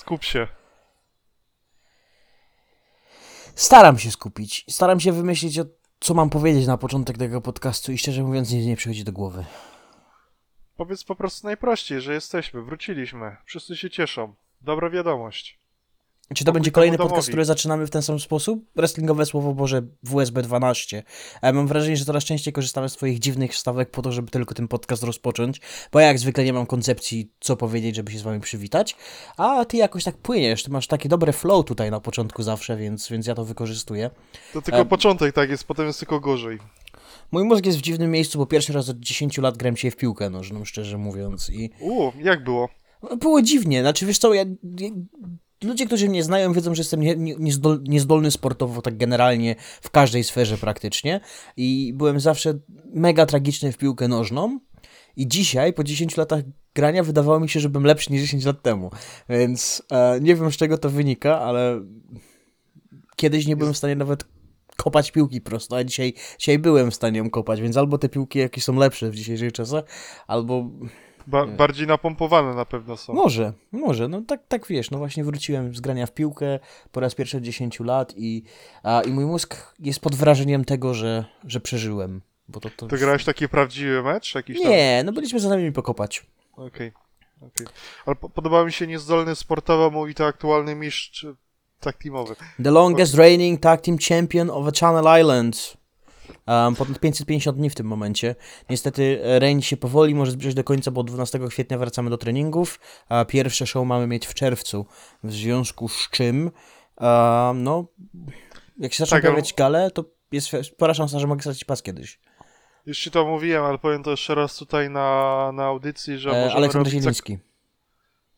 Skup się. Staram się skupić. Staram się wymyślić, o co mam powiedzieć na początek tego podcastu i szczerze mówiąc nic nie przychodzi do głowy. Powiedz po prostu najprościej, że jesteśmy, wróciliśmy. Wszyscy się cieszą. Dobra wiadomość. Czy to będzie kolejny podcast, który zaczynamy w ten sam sposób? Wrestlingowe słowo Boże WSB 12. A mam wrażenie, że coraz częściej korzystamy z swoich dziwnych wstawek po to, żeby tylko ten podcast rozpocząć, bo ja jak zwykle nie mam koncepcji, co powiedzieć, żeby się z wami przywitać, a ty jakoś tak płyniesz, ty masz takie dobre flow tutaj na początku zawsze, więc, więc ja to wykorzystuję. To tylko Em. początek tak jest, potem jest tylko gorzej. Mój mózg jest w dziwnym miejscu, bo pierwszy raz od 10 lat gram się w piłkę nożną, szczerze mówiąc, i Uuu, jak było? Było dziwnie, znaczy wiesz co, ja, ludzie, którzy mnie znają, wiedzą, że jestem nie, nie, niezdol, niezdolny sportowo, tak generalnie w każdej sferze praktycznie. I byłem zawsze mega tragiczny w piłkę nożną. I dzisiaj, po 10 latach grania, wydawało mi się, że byłem lepszy niż 10 lat temu, więc e, nie wiem z czego to wynika, ale kiedyś nie byłem w stanie nawet kopać piłki prosto, a dzisiaj, dzisiaj byłem w stanie ją kopać, więc albo te piłki jakieś są lepsze w dzisiejszych czasach, albo Ba bardziej napompowane na pewno są. może, może, no tak, tak wiesz, no właśnie wróciłem z grania w piłkę po raz pierwszy od 10 lat i, a, i mój mózg jest pod wrażeniem tego, że, że przeżyłem. Bo to, to... To grałeś taki prawdziwy mecz? Jakiś tam... Nie, no byliśmy za nami pokopać. Okej. okej. Ale po podoba mi się niezdolny sportowo, mówi to aktualny mistrz e, tak teamowy. The longest reigning tag team champion of the Channel Islands. Um, ponad 550 dni w tym momencie. Niestety e, reign się powoli może zbliżać do końca, bo 12 kwietnia wracamy do treningów, a pierwsze show mamy mieć w czerwcu. W związku z czym, um, no, jak się zaczną Tak, pojawiać gale, to jest spora szansa, że mogę stracić pas kiedyś. Już ci to mówiłem, ale powiem to jeszcze raz tutaj na, na audycji, że E, możemy Aleksander robić... Zieliński.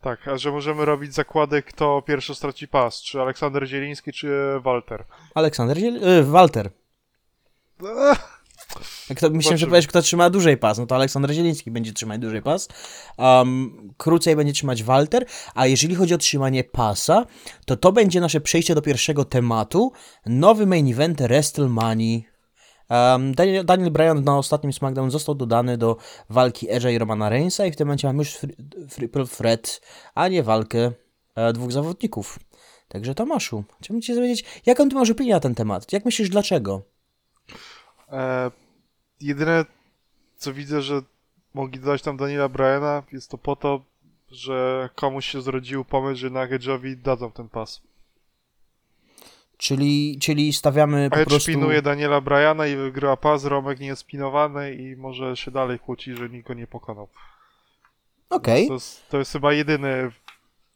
tak, a że możemy robić zakłady, kto pierwszy straci pas. Czy Aleksander Zieliński, czy Walter. Aleksander Ziel... e, Walter. Jak to, myślałem, że powiesz, kto trzyma dłużej pas. No to Aleksander Zieliński będzie trzymać dłużej pas. Um, krócej będzie trzymać Walter. A jeżeli chodzi o trzymanie pasa, to to będzie nasze przejście do pierwszego tematu. Nowy main event WrestleMania. Um, Daniel, Daniel Bryan na ostatnim SmackDown został dodany do walki Edge'a i Romana Reignsa i w tym momencie mamy już Triple Threat, a nie walkę e, dwóch zawodników. Także Tomaszu, chciałbym Cię dowiedzieć, jaką Ty masz opinię na ten temat? Jak myślisz, dlaczego? E, jedyne, co widzę, że mogli dodać tam Daniela Bryana, jest to po to, że komuś się zrodził pomysł, że na Edge'owi dadzą ten pas. Czyli, czyli stawiamy po Edge prostu... spinuje Daniela Bryana i wygrywa pas, Romek nie jest spinowany i może się dalej kłóci, że nikt go nie pokonał. Okej, To, jest, to jest chyba jedyny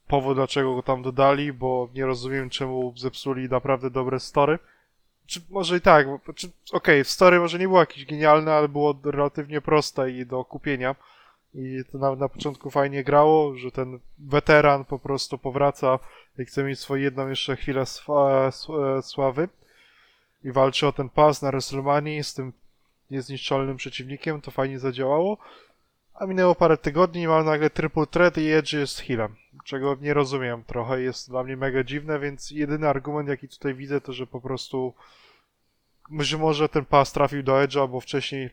powód, dlaczego go tam dodali, bo nie rozumiem, czemu zepsuli naprawdę dobre story. Czy może i tak, czy, okej, w story może nie było jakieś genialne, ale było relatywnie proste i do kupienia. I to nawet na początku fajnie grało, że ten weteran po prostu powraca i chce mieć swoją jedną jeszcze chwilę sł- sławy i walczy o ten pas na WrestleMania z tym niezniszczalnym przeciwnikiem, to fajnie zadziałało. A minęło parę tygodni i mam nagle triple threat i Edge jest healem. Czego nie rozumiem trochę, jest dla mnie mega dziwne, więc jedyny argument jaki tutaj widzę to, że po prostu że może ten pas trafił do Edge'a, bo wcześniej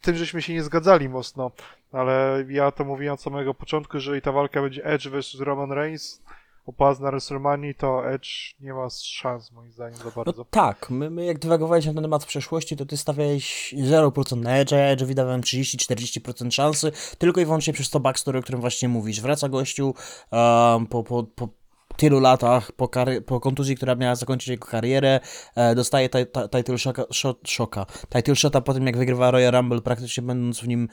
tym żeśmy się nie zgadzali mocno, ale ja to mówiłem od samego początku, że jeżeli ta walka będzie Edge vs Roman Reigns o pas na WrestleMania, to Edge nie ma szans moim zdaniem za no bardzo. tak, my, my jak dywagowaliśmy na ten temat w przeszłości, to ty stawiałeś 0% na Edge'a, ja Edge'owi dawałem 30-40% szansy, tylko i wyłącznie przez to backstory, o którym właśnie mówisz. Wraca gościu um, po, po, po tylu latach, po, kary- po kontuzji, która miała zakończyć jego karierę, e, dostaje ti- ti- title shocka, shot, shocka, title shota po tym, jak wygrywa Royal Rumble, praktycznie będąc w nim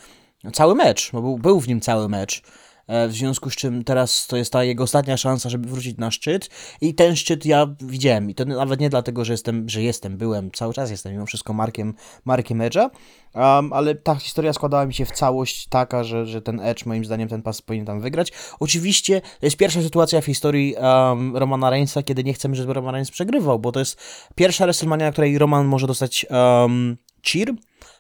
cały mecz, bo był, był w nim cały mecz. E, W związku z czym teraz to jest ta jego ostatnia szansa, żeby wrócić na szczyt. I ten szczyt ja widziałem. I to nawet nie dlatego, że jestem, że jestem, byłem, cały czas jestem mimo wszystko Markiem, Markiem Edge'a, um, ale ta historia składała mi się w całość taka, że, że ten Edge moim zdaniem ten pas powinien tam wygrać. Oczywiście to jest pierwsza sytuacja w historii um, Romana Reignsa, kiedy nie chcemy, żeby Roman Reigns przegrywał, bo to jest pierwsza WrestleMania, na której Roman może dostać um, cheer,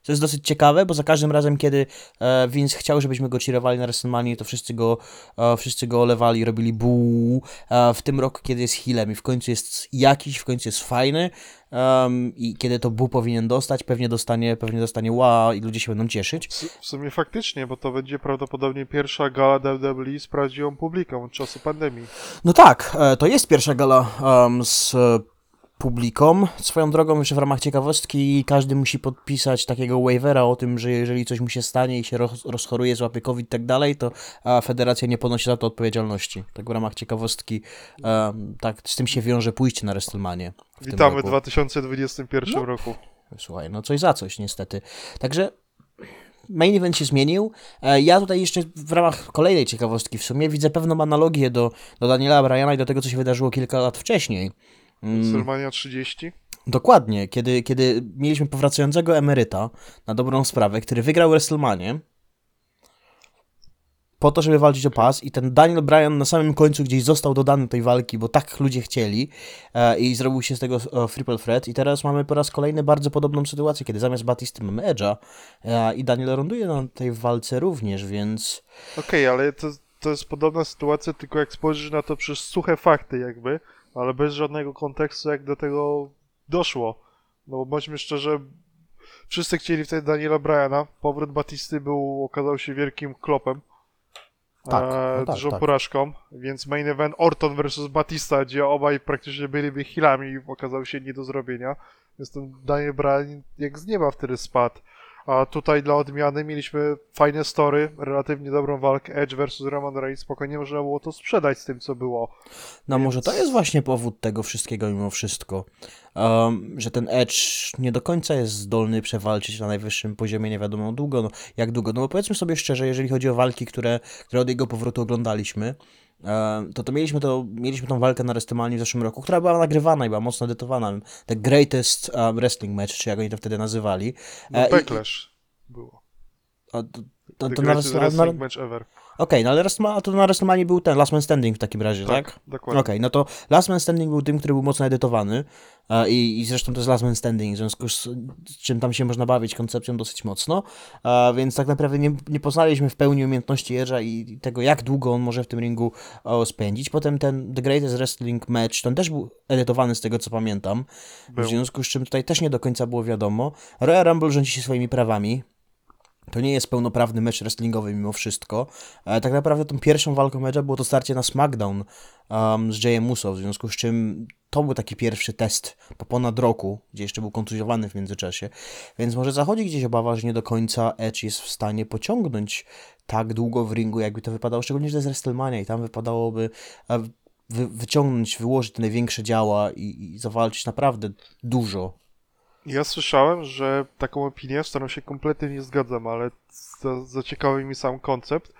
Co jest dosyć ciekawe, bo za każdym razem, kiedy e, Vince chciał, żebyśmy go cheerowali na WrestleMania, to wszyscy go, e, wszyscy go olewali, robili buu. E, w tym roku, kiedy jest healem i w końcu jest jakiś, w końcu jest fajny i kiedy to bu powinien dostać, pewnie dostanie, pewnie dostanie wow i ludzie się będą cieszyć. W sumie faktycznie, bo to będzie prawdopodobnie pierwsza gala WWE z prawdziwą publiką od czasu pandemii. No tak, e, to jest pierwsza gala em, z e, publiką. Swoją drogą, jeszcze w ramach ciekawostki, każdy musi podpisać takiego waivera o tym, że jeżeli coś mu się stanie i się roz, rozchoruje, złapie COVID i tak dalej, to federacja nie ponosi za to odpowiedzialności. Tak w ramach ciekawostki, em, tak, z tym się wiąże pójście na WrestleManię. w Witamy w roku. 2021 roku. Słuchaj, no coś za coś niestety. Także main event się zmienił. E, Ja tutaj jeszcze w ramach kolejnej ciekawostki w sumie widzę pewną analogię do, do Daniela Bryana i do tego, co się wydarzyło kilka lat wcześniej. Mm, WrestleMania 30. dokładnie, kiedy, kiedy mieliśmy powracającego emeryta na dobrą sprawę, który wygrał WrestleManię po to, żeby walczyć o pas i ten Daniel Bryan na samym końcu gdzieś został dodany do tej walki, bo tak ludzie chcieli e, i zrobił się z tego e, triple threat. I teraz mamy po raz kolejny bardzo podobną sytuację, kiedy zamiast Batisty mamy Edge'a e, i Daniel ląduje na tej walce również, więc Okej, ale to, to jest podobna sytuacja, tylko jak spojrzysz na to przez suche fakty jakby, ale bez żadnego kontekstu jak do tego doszło. No bo bądźmy szczerze, wszyscy chcieli wtedy Daniela Bryana, powrót Batisty był, okazał się wielkim klopem. Tak, no tak, dużą tak. porażką, więc main event Orton versus Batista, gdzie obaj praktycznie byliby healami, okazał się nie do zrobienia. Więc ten Daniel Bryan jak z nieba wtedy spadł. A tutaj dla odmiany mieliśmy fajne story, relatywnie dobrą walkę Edge versus Roman Reigns. Spokojnie można było to sprzedać z tym, co było. No Więc- może to jest właśnie powód tego wszystkiego mimo wszystko, um, że ten Edge nie do końca jest zdolny przewalczyć na najwyższym poziomie nie wiadomo długo, no, jak długo, no bo powiedzmy sobie szczerze, jeżeli chodzi o walki, które, które od jego powrotu oglądaliśmy, to to mieliśmy, to mieliśmy tą walkę na WrestleMania w zeszłym roku, która była nagrywana i była mocno edytowana, The Greatest Wrestling Match, czy jak oni to wtedy nazywali. No, E, i- Backlash było. A to, na, match ever. Okej, no ale a to na WrestleMania był ten Last Man Standing w takim razie, tak? Tak, dokładnie. Okej, no to Last Man Standing był tym, który był mocno edytowany e, i, i zresztą to jest Last Man Standing, w związku z, z czym tam się można bawić koncepcją dosyć mocno, e, więc tak naprawdę nie, nie poznaliśmy w pełni umiejętności Edge'a i, i tego, jak długo on może w tym ringu o, spędzić. Potem ten The Greatest Wrestling Match, ten też był edytowany z tego, co pamiętam, Był. w związku z czym tutaj też nie do końca było wiadomo. Royal Rumble rządzi się swoimi prawami, to nie jest pełnoprawny mecz wrestlingowy mimo wszystko. Tak naprawdę tą pierwszą walką mecza było to starcie na SmackDown um, z Jayem Uso, w związku z czym to był taki pierwszy test po ponad roku, gdzie jeszcze był kontuzjowany w międzyczasie. Więc może zachodzi gdzieś obawa, że nie do końca Edge jest w stanie pociągnąć tak długo w ringu, jakby to wypadało, szczególnie, że jest WrestleMania i tam wypadałoby e, wy, wyciągnąć, wyłożyć te największe działa i, i zawalczyć naprawdę dużo. Ja słyszałem, że taką opinię, z którą się kompletnie nie zgadzam, ale za, zaciekawi mi sam koncept,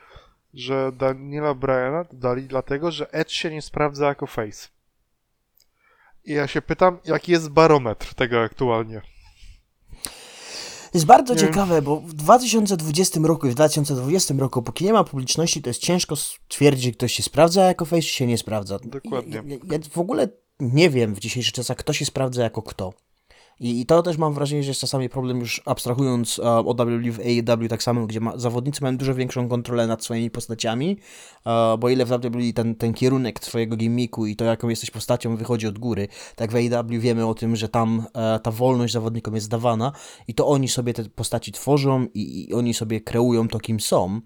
że Daniela Bryana dali dlatego, że Edge się nie sprawdza jako face. I ja się pytam, jaki jest barometr tego aktualnie? jest bardzo Nie. ciekawe, bo w 2020 roku i w 2020 roku, póki nie ma publiczności, to jest ciężko stwierdzić, czy ktoś się sprawdza jako face, czy się nie sprawdza. Dokładnie. Ja, ja w ogóle nie wiem w dzisiejszych czasach, kto się sprawdza jako kto. I, I to też mam wrażenie, że jest czasami problem już abstrahując e, od WWE w AEW tak samo, gdzie ma, zawodnicy mają dużo większą kontrolę nad swoimi postaciami, e, bo ile w WWE ten, ten kierunek twojego gimmicku i to jaką jesteś postacią wychodzi od góry, tak w AEW wiemy o tym, że tam e, ta wolność zawodnikom jest dawana i to oni sobie te postaci tworzą i, i oni sobie kreują to, kim są.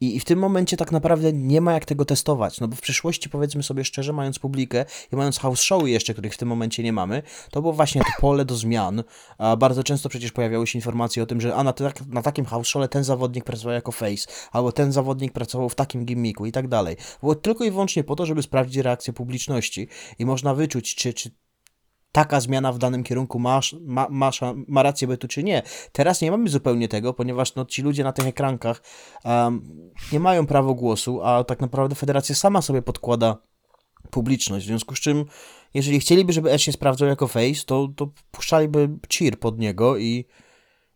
I, I w tym momencie tak naprawdę nie ma jak tego testować, no bo w przyszłości, powiedzmy sobie szczerze, mając publikę i mając house showy jeszcze, których w tym momencie nie mamy, to było właśnie to pole do zmian. A bardzo często przecież pojawiały się informacje o tym, że a na, tak, na takim house show'le ten zawodnik pracował jako face, albo ten zawodnik pracował w takim gimmicku i tak dalej. Było tylko i wyłącznie po to, żeby sprawdzić reakcję publiczności i można wyczuć, czy, czy taka zmiana w danym kierunku masz, ma, masz, ma rację bytu, czy nie. Teraz nie mamy zupełnie tego, ponieważ no, ci ludzie na tych ekrankach um, nie mają prawa głosu, a tak naprawdę federacja sama sobie podkłada publiczność, w związku z czym jeżeli chcieliby, żeby Edge się sprawdzał jako face, to, to puszczaliby cheer pod niego i,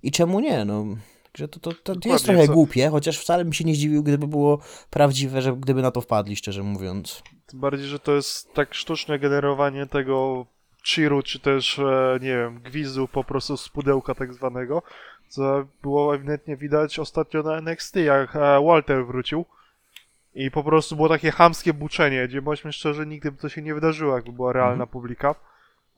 i czemu nie, no... Także to, to, to Dokładnie, jest trochę co- głupie, chociaż wcale bym się nie zdziwił, gdyby było prawdziwe, że gdyby na to wpadli, szczerze mówiąc. Tym bardziej, że to jest tak sztuczne generowanie tego cheeru, czy też, e, nie wiem, gwizdu po prostu z pudełka tak zwanego, co było ewidentnie widać ostatnio na NXT, jak e, Walter wrócił. I po prostu było takie chamskie buczenie, gdzie bądźmy szczerzy, nigdy by to się nie wydarzyło, jakby była realna publika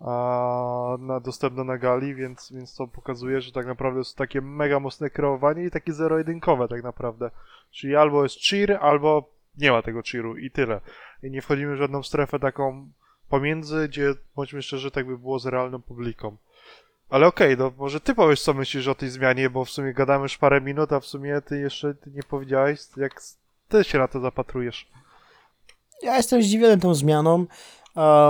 a, na, dostępna na gali, więc, więc to pokazuje, że tak naprawdę jest takie mega mocne kreowanie i takie zero-jedynkowe tak naprawdę. Czyli albo jest cheer, albo nie ma tego cheeru i tyle. I nie wchodzimy w żadną strefę taką pomiędzy, gdzie bądźmy szczerzy, tak by było z realną publiką. Ale okej, no może ty powiesz, co myślisz o tej zmianie, bo w sumie gadamy już parę minut, a w sumie ty jeszcze nie powiedziałeś, jak ty się na to zapatrujesz. Ja jestem zdziwiony tą zmianą.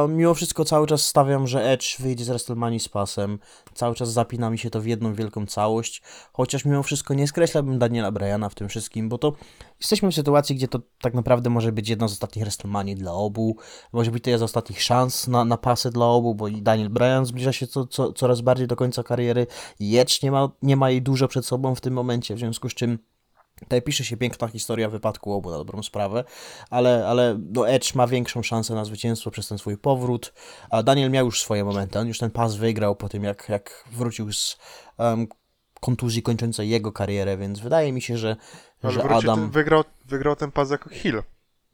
Mimo wszystko cały czas stawiam, że Edge wyjdzie z WrestleMania z pasem. Cały czas zapina mi się to w jedną wielką całość. Chociaż mimo wszystko nie skreślałbym Daniela Bryana w tym wszystkim, bo to jesteśmy w sytuacji, gdzie to tak naprawdę może być jedna z ostatnich WrestleMania dla obu. Może być to jedna z ostatnich szans na, na pasy dla obu, bo i Daniel Bryan zbliża się co, co, coraz bardziej do końca kariery. Edge nie ma, nie ma jej dużo przed sobą w tym momencie, w związku z czym Tutaj pisze się piękna historia wypadku obu na dobrą sprawę, ale, ale no Edge ma większą szansę na zwycięstwo przez ten swój powrót. A Daniel miał już swoje momenty. On już ten pas wygrał po tym, jak, jak wrócił z um, kontuzji kończącej jego karierę, więc wydaje mi się, że, Ale że Adam. ten, wygrał, wygrał ten pas jako heel.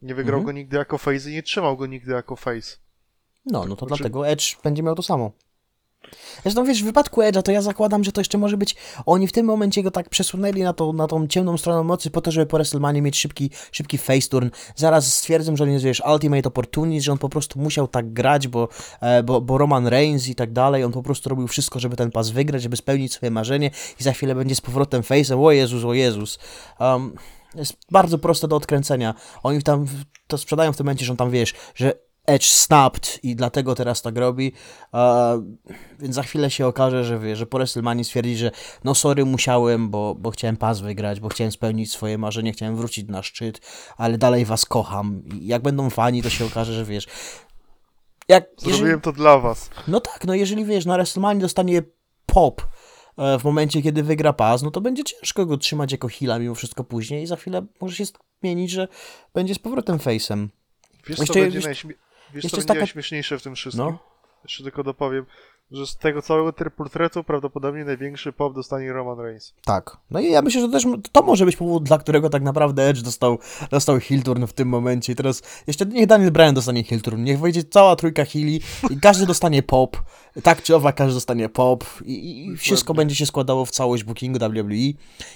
Nie wygrał Mhm. go nigdy jako face i nie trzymał go nigdy jako face. No, no to Znaczy- dlatego Edge będzie miał to samo. Zresztą wiesz, w wypadku Edge'a to ja zakładam, że to jeszcze może być. Oni w tym momencie go tak przesunęli na, tą na tą ciemną stronę mocy po to, żeby po WrestleMania mieć szybki, szybki face turn. Zaraz stwierdzę, że on jest, Ultimate Opportunity, że on po prostu musiał tak grać, bo, e, bo, bo Roman Reigns i tak dalej, on po prostu robił wszystko, żeby ten pas wygrać, żeby spełnić swoje marzenie i za chwilę będzie z powrotem face'em. O Jezus, o Jezus. Um, jest bardzo proste do odkręcenia. Oni tam to sprzedają w tym momencie, że on tam wiesz, że Edge snapped i dlatego teraz tak robi. E, więc za chwilę się okaże, że wie, że po WrestleMania stwierdzi, że no sorry, musiałem, bo, bo chciałem pas wygrać, bo chciałem spełnić swoje marzenie, chciałem wrócić na szczyt, ale dalej was kocham. I jak będą fani, to się okaże, że wiesz. Jak, jeżeli, Zrobiłem to dla was. no tak, no jeżeli wiesz, na WrestleMania dostanie pop e, w momencie, kiedy wygra pas, no to będzie ciężko go trzymać jako heala mimo wszystko później i za chwilę może się zmienić, że będzie z powrotem face'em. Wiesz, Jeszcze- co będzie, jeszcze- najśmie... Wiesz, jeszcze co jest taka- najśmieszniejsze w tym wszystkim? No. Jeszcze tylko dopowiem, że z tego całego threatu prawdopodobnie największy pop dostanie Roman Reigns. Tak. No i ja myślę, że też to może być powód, dla którego tak naprawdę Edge dostał, dostał heel turn w tym momencie. I teraz jeszcze niech Daniel Bryan dostanie heel turn, niech wejdzie cała trójka heali i każdy dostanie pop. Tak czy owak, każdy dostanie pop i, i wszystko będzie się składało w całość bookingu WWE.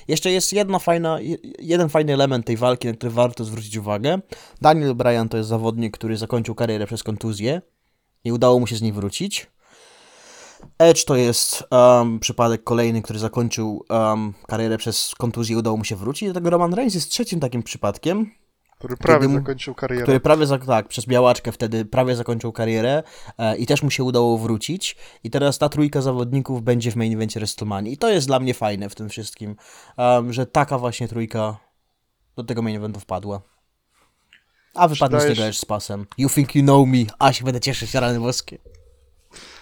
Jeszcze jest jedna fajna, je- jeden fajny element tej walki, na który warto zwrócić uwagę. Daniel Bryan to jest zawodnik, który zakończył karierę przez kontuzję i udało mu się z niej wrócić. Edge to jest um, przypadek kolejny, który zakończył um, karierę przez kontuzję, udało mu się wrócić. Dlatego Roman Reigns jest trzecim takim przypadkiem, Który prawie mu- zakończył karierę. który prawie, tak, przez białaczkę wtedy prawie zakończył karierę e, i też mu się udało wrócić. I teraz ta trójka zawodników będzie w main evencie WrestleMania. I to jest dla mnie fajne w tym wszystkim, um, że taka właśnie trójka do tego main eventu wpadła. A wypadnie z niego Edge z pasem. You think you know me, a się będę cieszyć, rany boskie.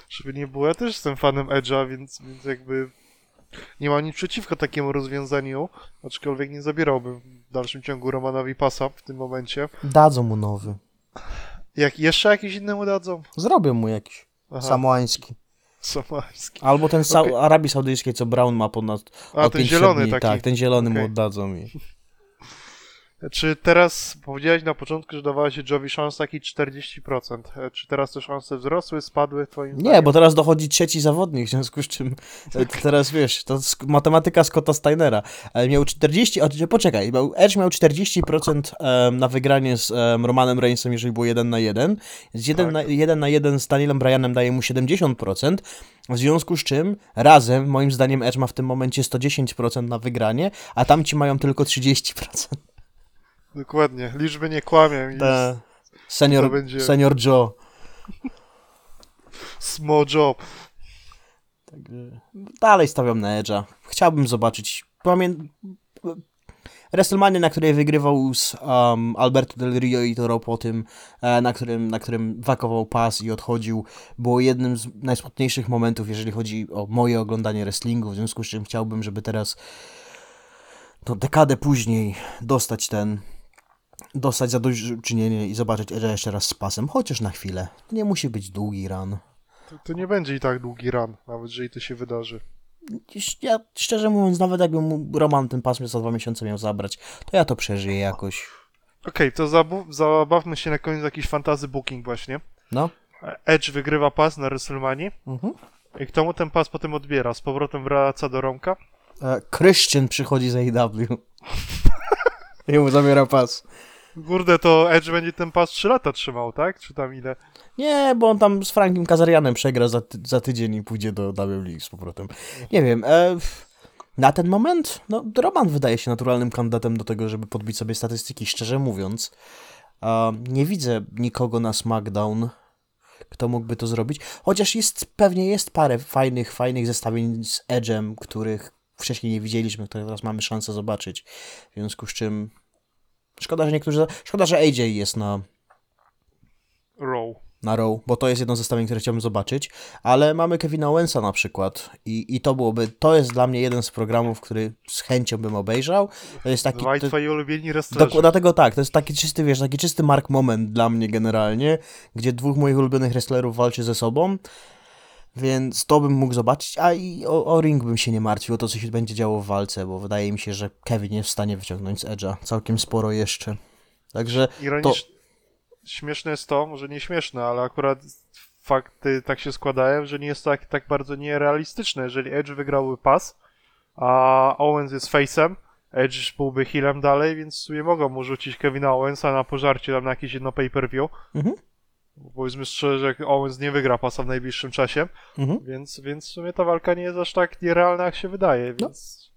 Żeby nie było, ja też jestem fanem Edge'a, więc, więc jakby nie mam nic przeciwko takiemu rozwiązaniu, aczkolwiek nie zabierałbym w dalszym ciągu Romanowi pasa w tym momencie. Dadzą mu nowy. Jak jeszcze jakiś innemu dadzą? Zrobię mu jakiś. Aha, Samoański. somalski. Albo ten sa-. Arabii Saudyjskiej, co Brown ma ponad A, ten 500 zielony dni. taki. Tak, ten zielony mu Okej. oddadzą mi. Czy teraz, powiedziałeś na początku, że dawała się Jovi szans taki 40%. E, Czy teraz te szanse wzrosły, spadły twoim Nie, zdaniem? bo teraz dochodzi trzeci zawodnik, w związku z czym e, teraz wiesz, to matematyka Scotta Steinera. E, Miał 40, a poczekaj, miał, Edge miał 40% em, na wygranie z em, Romanem Reignsem, jeżeli było 1 na 1. Z 1 Tak. na 1 na 1 z Danielem Bryanem daje mu 70%, w związku z czym razem, moim zdaniem, Edge ma w tym momencie 110% na wygranie, a tamci mają tylko 30%. Dokładnie, liczby nie kłamią Te... Senior, To będzie- senior Joe. small job. Także dalej stawiam na Edge'a. Chciałbym zobaczyć. Pamię... WrestleMania, na której wygrywał z um, Alberto Del Rio i Toro po tym, e, na którym, na którym wakował pas i odchodził, było jednym z najsmutniejszych momentów, jeżeli chodzi o moje oglądanie wrestlingu, w związku z czym chciałbym, żeby teraz no, dekadę później dostać ten dostać zadośćuczynienie i zobaczyć Edge'a jeszcze raz z pasem, chociaż na chwilę. To nie musi być długi run. To, to nie będzie i tak długi run, nawet jeżeli to się wydarzy. ja szczerze mówiąc, nawet jakby mu Roman ten pas za dwa miesiące miał zabrać, to ja to przeżyję jakoś. Okej, to zabu- zabawmy się na koniec jakiś fantazy booking właśnie. No. Edge wygrywa pas na WrestleManii Mhm. i kto mu ten pas potem odbiera? Z powrotem wraca do Romka? E, Christian przychodzi z AEW. I mu zabiera pas. Kurde, to Edge będzie ten pas 3 lata trzymał, tak? Czy tam ile? Nie, bo on tam z Frankiem Kazarianem przegra za, ty- za tydzień i pójdzie do WWE z powrotem. Nie wiem. E, na ten moment, no, Roman wydaje się naturalnym kandydatem do tego, żeby podbić sobie statystyki, szczerze mówiąc. E, nie widzę nikogo na SmackDown, kto mógłby to zrobić. Chociaż jest, pewnie jest parę fajnych, fajnych zestawień z Edge'em, których wcześniej nie widzieliśmy, które teraz mamy szansę zobaczyć. W związku z czym szkoda, że niektórzy, szkoda, że AJ jest na, Row. na Raw, bo to jest jedno zestawienie, które chciałbym zobaczyć, ale mamy Kevina Owensa na przykład i, i to byłoby, to jest dla mnie jeden z programów, który z chęcią bym obejrzał. To jest taki... Dwaj to, twoi ulubieni wrestlerzy. Dlatego tak, to jest taki czysty, wiesz, taki czysty mark moment dla mnie generalnie, gdzie dwóch moich ulubionych wrestlerów walczy ze sobą, więc to bym mógł zobaczyć, a i o, o ring bym się nie martwił, o to co się będzie działo w walce, bo wydaje mi się, że Kevin jest w stanie wyciągnąć z Edge'a całkiem sporo jeszcze. Także Ironicznie. Śmieszne jest to, może nie śmieszne, ale akurat fakty tak się składają, że nie jest to tak, tak bardzo nierealistyczne. Jeżeli Edge wygrałby pas, a Owens jest face'em, Edge byłby healem dalej, więc w sumie mogą mu rzucić Kevina Owensa na pożarcie tam na jakieś jedno pay-per-view. Mhm. Powiedzmy szczerze, że Owens nie wygra pasa w najbliższym czasie, mhm. więc, więc w sumie ta walka nie jest aż tak nierealna, jak się wydaje, No. więc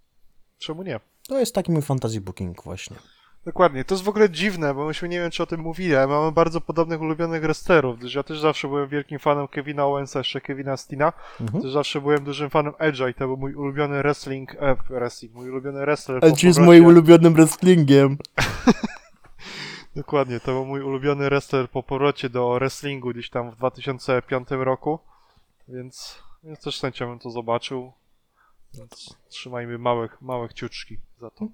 czemu nie? to jest taki mój fantasy booking właśnie. Dokładnie. To jest w ogóle dziwne, bo myśmy nie wiem, czy o tym mówili, ale mamy bardzo podobnych ulubionych wrestlerów, gdyż ja też zawsze byłem wielkim fanem Kevina Owensa, jeszcze Kevina Stina. Mhm. Też zawsze byłem dużym fanem Edge'a i to był mój ulubiony wrestling, e, wrestling, mój ulubiony wrestler. Edge jest moim ulubionym wrestlingiem. Dokładnie, to był mój ulubiony wrestler po powrocie do wrestlingu gdzieś tam w 2005 roku, więc, więc też z chęcią bym to zobaczył. Więc trzymajmy małe, małe kciuczki za to.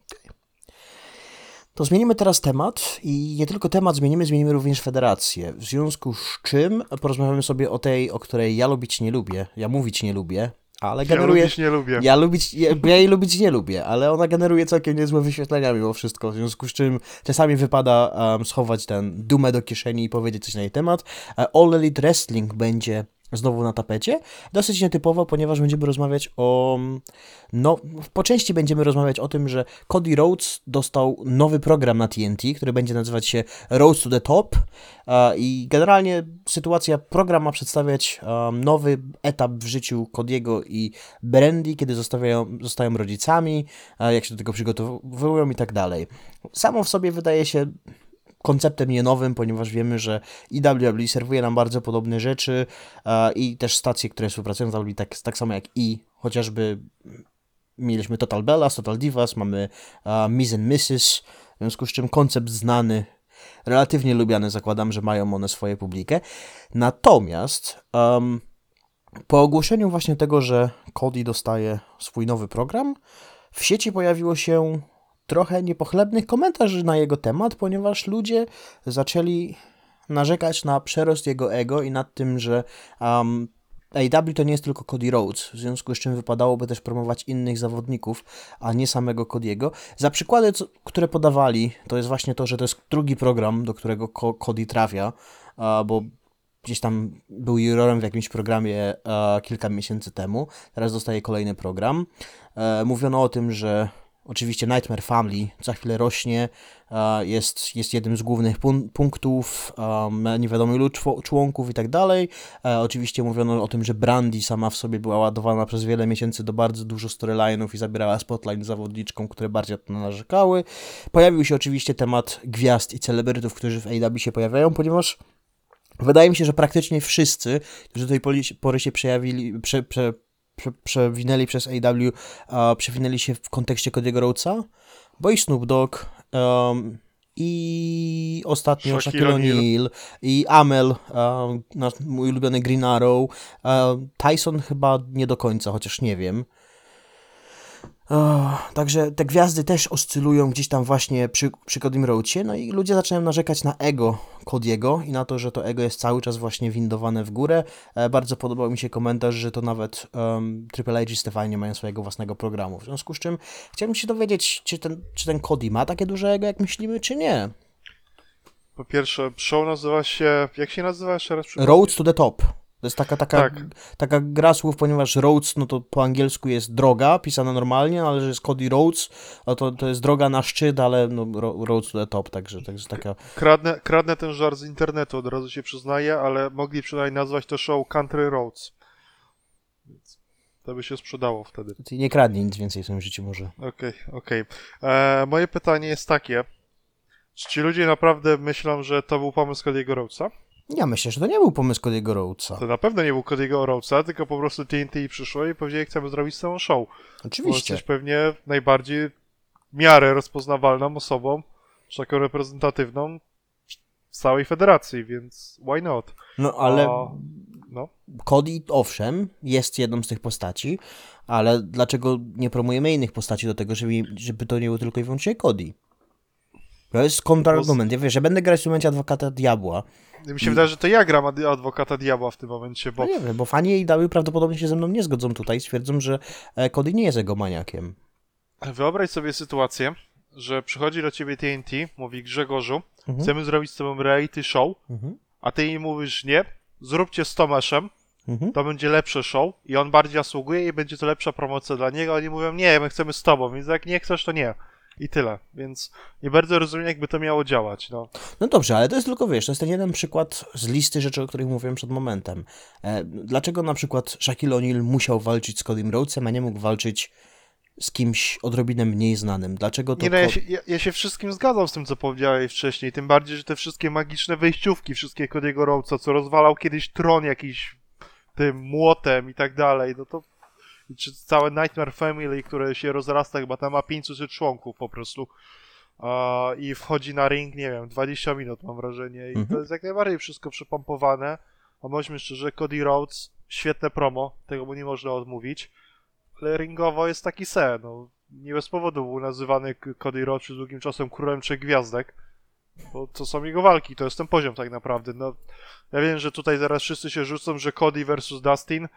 To zmienimy teraz temat i nie tylko temat zmienimy, zmienimy również federację. W związku z czym porozmawiamy sobie o tej, o której ja lubić nie lubię, ja mówić nie lubię, ale Ja generuje... lubić nie lubię. Ja lubić, ja, ja jej lubić nie lubię, ale ona generuje całkiem niezłe wyświetlenia mimo wszystko, w związku z czym czasami wypada um, schować ten dumę do kieszeni i powiedzieć coś na jej temat. E, All Elite Wrestling będzie znowu na tapecie. Dosyć nietypowo, ponieważ będziemy rozmawiać o... No, po części będziemy rozmawiać o tym, że Cody Rhodes dostał nowy program na TNT, który będzie nazywać się Rhodes to the Top i generalnie sytuacja, program ma przedstawiać nowy etap w życiu Cody'ego i Brandy, kiedy zostawiają, zostają rodzicami, jak się do tego przygotowują i tak dalej. Samo w sobie wydaje się konceptem nie nowym, ponieważ wiemy, że i WWE serwuje nam bardzo podobne rzeczy e, i też stacje, które współpracują z WWE, tak, tak samo jak i chociażby mieliśmy Total Bellas, Total Divas, mamy e, Miz and Mrs., w związku z czym koncept znany, relatywnie lubiany, zakładam, że mają one swoje publikę. Natomiast em, po ogłoszeniu właśnie tego, że Cody dostaje swój nowy program, w sieci pojawiło się trochę niepochlebnych komentarzy na jego temat, ponieważ ludzie zaczęli narzekać na przerost jego ego i nad tym, że um, AEW to nie jest tylko Cody Rhodes, w związku z czym wypadałoby też promować innych zawodników, a nie samego Cody'ego. Za przykłady, co, które podawali, to jest właśnie to, że to jest drugi program, do którego Co- Cody trafia, bo gdzieś tam był jurorem w jakimś programie e, kilka miesięcy temu, teraz dostaje kolejny program. E, mówiono o tym, że oczywiście Nightmare Family za chwilę rośnie, e, jest, jest jednym z głównych pun- punktów, um, nie wiadomo ilu członków i tak dalej. E, oczywiście mówiono o tym, że Brandy sama w sobie była ładowana przez wiele miesięcy do bardzo dużo storyline'ów i zabierała spotlight zawodniczkom, które bardziej to narzekały. Pojawił się oczywiście temat gwiazd i celebrytów, którzy w AEW się pojawiają, ponieważ Wydaje mi się, że praktycznie wszyscy, którzy do tej pory się przejawili, prze, prze, prze, przewinęli przez AW, a przewinęli się w kontekście Cody'ego Rhodesa, bo i Snoop Dogg, um, i ostatnio Shaquille O'Neal, i Amel, um, mój ulubiony Green Arrow, um, Tyson chyba nie do końca, chociaż nie wiem. Także te gwiazdy też oscylują gdzieś tam właśnie przy, przy Codym Roadcie, no i ludzie zaczynają narzekać na ego Cody'ego i na to, że to ego jest cały czas właśnie windowane w górę. E, bardzo podobał mi się komentarz, że to nawet um, Triple H i Stefani nie mają swojego własnego programu. W związku z czym chciałbym się dowiedzieć, czy ten, czy ten Cody ma takie duże ego, jak myślimy, czy nie. Po pierwsze, show nazywa się. Jak się nazywa jeszcze raz? Roads to the Top. To jest taka, taka, Tak. taka gra słów, ponieważ Roads, no to po angielsku jest droga, pisana normalnie, ale że jest Cody Roads, no to, to jest droga na szczyt, ale no, ro, Roads to the Top, także jest taka... Kradnę, kradnę ten żart z internetu, od razu się przyznaję, ale mogli przynajmniej nazwać to show Country Roads. Więc to by się sprzedało wtedy. Ty nie kradnij nic więcej w swoim życiu może. Okej, okej. E, Moje pytanie jest takie. Czy ci ludzie naprawdę myślą, że to był pomysł Cody'ego Rhodesa? Ja myślę, że to nie był pomysł Cody'ego Roadsa. To na pewno nie był Cody'ego Rhodesa, tylko po prostu TNT przyszło i powiedzieli, chcemy zrobić całą show. Bo Oczywiście. jesteś pewnie najbardziej w miarę rozpoznawalną osobą, czy taką reprezentatywną w całej federacji, więc why not? No ale A, no. Cody, owszem, jest jedną z tych postaci, ale dlaczego nie promujemy innych postaci do tego, żeby, żeby to nie był tylko i wyłącznie Cody? To jest kontrargument. Ja wiesz, że będę grać w momencie adwokata diabła. Mi się wydaje, że to ja gram ad- adwokata diabła w tym momencie, bo No nie wiem, bo fani dały prawdopodobnie się ze mną nie zgodzą tutaj, stwierdzą, że e, Cody nie jest jego maniakiem. wyobraź sobie sytuację, że przychodzi do ciebie TNT, mówi Grzegorzu, Mhm. chcemy zrobić z tobą reality show, Mhm. a ty jej mówisz nie, zróbcie z Tomaszem, Mhm. to będzie lepsze show i on bardziej zasługuje i będzie to lepsza promocja dla niego. Oni mówią, nie, my chcemy z tobą, więc jak nie chcesz, to nie. I tyle. Więc nie bardzo rozumiem, jakby to miało działać. No. No dobrze, ale to jest tylko, wiesz, to jest ten jeden przykład z listy rzeczy, o których mówiłem przed momentem. E, dlaczego na przykład Shaquille O'Neal musiał walczyć z Codym Rhodesem, a nie mógł walczyć z kimś odrobinę mniej znanym? Dlaczego to Nie, no, ja, się, ja, ja się wszystkim zgadzam z tym, co powiedziałeś wcześniej. Tym bardziej, że te wszystkie magiczne wejściówki, wszystkie Cody'ego Rhodesa, co rozwalał kiedyś tron jakiś tym młotem i tak dalej, no to czy całe Nightmare Family, które się rozrasta, chyba tam ma 500 członków po prostu. A, I wchodzi na ring, nie wiem, 20 minut mam wrażenie. I Mhm. to jest jak najbardziej wszystko przypompowane. A bądźmy szczerzy, Cody Rhodes, świetne promo, tego mu nie można odmówić. Ale ringowo jest taki se, no. Nie bez powodu był nazywany Cody Rhodes przez długim czasem królem trzech gwiazdek. Bo to są jego walki, to jest ten poziom tak naprawdę. No, ja wiem, że tutaj zaraz wszyscy się rzucą, że Cody versus Dustin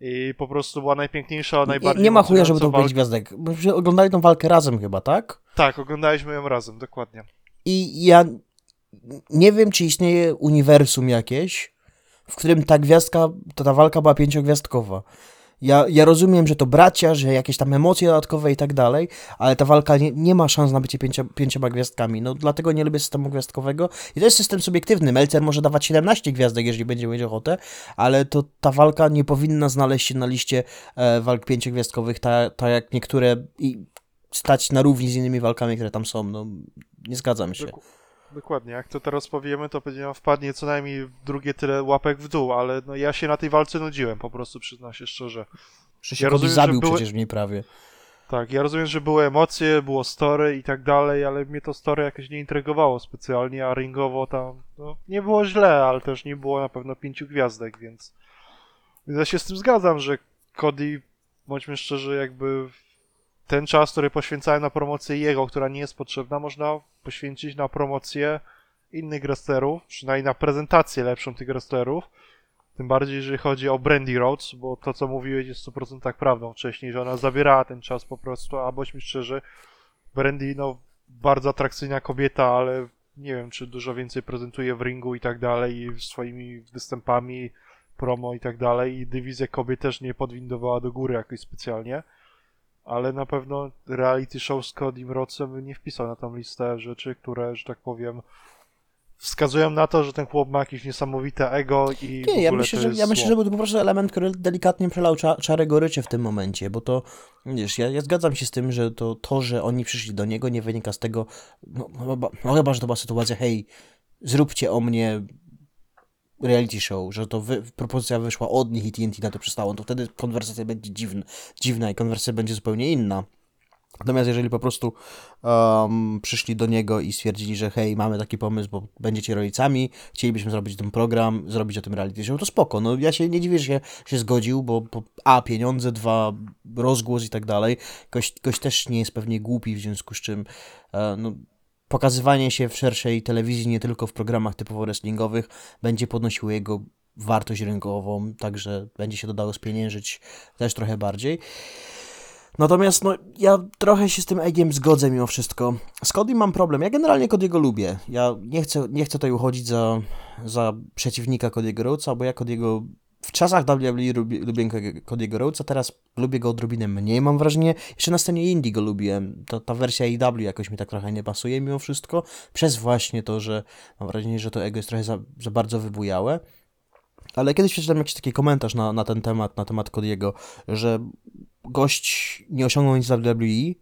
i po prostu była najpiękniejsza, nie, najbardziej nie ma chuja, żeby to powiedzieć gwiazdek. Oglądali tą walkę razem chyba, tak? Tak, oglądaliśmy ją razem, dokładnie. I ja nie wiem, czy istnieje uniwersum jakieś, w którym ta gwiazdka, to ta walka była pięciogwiazdkowa. Ja, ja rozumiem, że to bracia, że jakieś tam emocje dodatkowe i tak dalej, ale ta walka nie, nie ma szans na bycie pięcio, pięcioma gwiazdkami. No dlatego nie lubię systemu gwiazdkowego. I to jest system subiektywny. Melcer może dawać 17 gwiazdek, jeżeli będzie mieć ochotę, ale to ta walka nie powinna znaleźć się na liście e, walk pięciogwiazdkowych, tak ta jak niektóre i stać na równi z innymi walkami, które tam są. No, nie zgadzam się. Dokładnie, jak to teraz powiemy, to będzie wpadnie co najmniej drugie tyle łapek w dół, ale no ja się na tej walce nudziłem, po prostu przyznam się szczerze. Się Ja rozumiem, że zabił były- przecież w niej prawie. Tak, ja rozumiem, że były emocje, było story i tak dalej, ale mnie to story jakoś nie intrygowało specjalnie, a ringowo tam no, nie było źle, ale też nie było na pewno pięciu gwiazdek, więc, więc ja się z tym zgadzam, że Cody, bądźmy szczerzy, jakby ten czas, który poświęcałem na promocję jego, która nie jest potrzebna, można poświęcić na promocję innych wrestlerów, przynajmniej na prezentację lepszą tych wrestlerów. Tym bardziej, jeżeli chodzi o Brandy Rhodes, bo to, co mówiłeś, jest w 100% prawdą wcześniej, że ona zabierała ten czas po prostu, a bądźmy szczerzy, Brandy, no, bardzo atrakcyjna kobieta, ale nie wiem, czy dużo więcej prezentuje w ringu i tak dalej, i swoimi występami, promo i tak dalej, i dywizję kobiet też nie podwindowała do góry jakoś specjalnie, ale na pewno reality show z Codym Rhodesem by nie wpisał na tą listę rzeczy, które, że tak powiem, wskazują na to, że ten chłop ma jakieś niesamowite ego i Nie, ja myślę, że, ja myślę, że był to po prostu element, który delikatnie przelał cza, czarę goryczy w tym momencie, bo to, wiesz, ja, ja zgadzam się z tym, że to, to, że oni przyszli do niego nie wynika z tego, no, no, chyba, no chyba, że to była sytuacja, hej, zróbcie o mnie reality show, że to wy, propozycja wyszła od nich i TNT na to przystało, to wtedy konwersacja będzie dziwna, dziwna i konwersacja będzie zupełnie inna. Natomiast jeżeli po prostu um, przyszli do niego i stwierdzili, że hej, mamy taki pomysł, bo będziecie rodzicami, chcielibyśmy zrobić ten program, zrobić o tym reality show, to spoko. No ja się nie dziwię, że się, się zgodził, bo, a, pieniądze, dwa, rozgłos i tak dalej. Gość też nie jest pewnie głupi, w związku z czym e, no, pokazywanie się w szerszej telewizji, nie tylko w programach typowo wrestlingowych, będzie podnosiło jego wartość rynkową, także będzie się dodało spieniężyć też trochę bardziej. Natomiast no, ja trochę się z tym Eggiem zgodzę mimo wszystko. Z Cody mam problem. Ja generalnie Cody'ego lubię. Ja nie chcę, nie chcę tutaj uchodzić za, za przeciwnika Cody'ego Rhodesa, bo ja Cody'ego w czasach WWE lubię, lubię Cody'ego Rhodesa, teraz lubię go odrobinę mniej, mam wrażenie. Jeszcze na scenie indie go lubiłem. Ta, ta wersja AEW jakoś mi tak trochę nie pasuje mimo wszystko, przez właśnie to, że mam wrażenie, że to ego jest trochę za, za bardzo wybujałe. Ale kiedyś przeczytałem jakiś taki komentarz na, na ten temat, na temat Cody'ego, że gość nie osiągnął nic w WWE,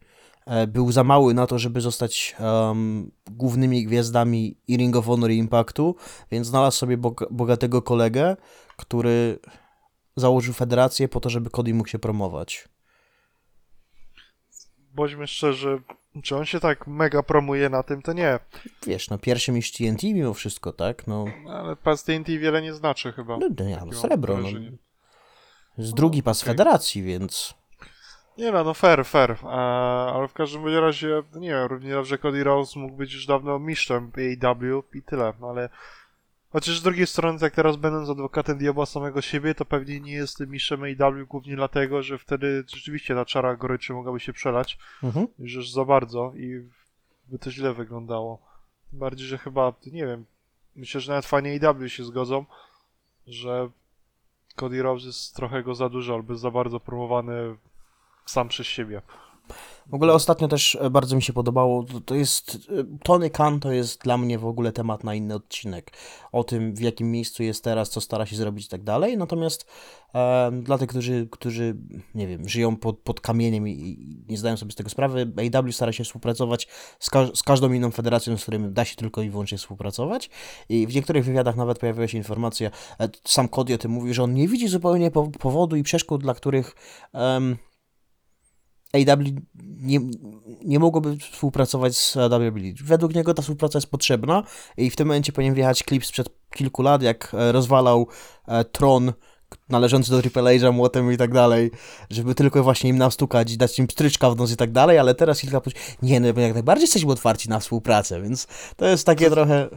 e, był za mały na to, żeby zostać um, głównymi gwiazdami i Ring of Honor i Impactu, więc znalazł sobie bog bogatego kolegę, który założył federację po to, żeby Cody mógł się promować. Bądźmy szczerzy, czy on się tak mega promuje na tym, to nie. Wiesz, no pierwszy mistrz TNT mimo wszystko, tak? No, Ale pas TNT wiele nie znaczy chyba. no, no, ja, Takie mam srebro, no. Z drugi pas okej. federacji, więc... Nie no, no fair, fair. Ale w każdym razie, no nie wiem, równie dobrze Cody Rhodes mógł być już dawno mistrzem AEW i tyle, no ale chociaż z drugiej strony, tak teraz będąc adwokatem diabła samego siebie, to pewnie nie jest mistrzem AEW głównie dlatego, że wtedy rzeczywiście ta czara goryczy mogłaby się przelać Mhm. już za bardzo i by to źle wyglądało. Tym bardziej, że chyba, nie wiem, myślę, że nawet fani AEW się zgodzą, że Cody Rhodes jest trochę go za dużo albo za bardzo promowany sam przez siebie. W ogóle ostatnio też e, bardzo mi się podobało, to, jest, e, Tony Khan to jest dla mnie w ogóle temat na inny odcinek, o tym w jakim miejscu jest teraz, co stara się zrobić i tak dalej, natomiast e, dla tych, którzy, którzy, nie wiem, żyją pod, pod kamieniem i, i nie zdają sobie z tego sprawy, AEW stara się współpracować z, ka z każdą inną federacją, z którym da się tylko i wyłącznie współpracować. I w niektórych wywiadach nawet pojawiła się informacja, e, sam Cody o tym mówi, że on nie widzi zupełnie po powodu i przeszkód, dla których em, AW nie, nie mogłoby współpracować z WWE. Według niego ta współpraca jest potrzebna i w tym momencie powinien wjechać klip sprzed kilku lat, jak e, rozwalał e, tron należący do Triple H'a młotem i tak dalej, żeby tylko właśnie im nastukać i dać im stryczka w nos i tak dalej, ale teraz kilka nie no, jak najbardziej jesteśmy otwarci na współpracę, więc to jest takie trochę,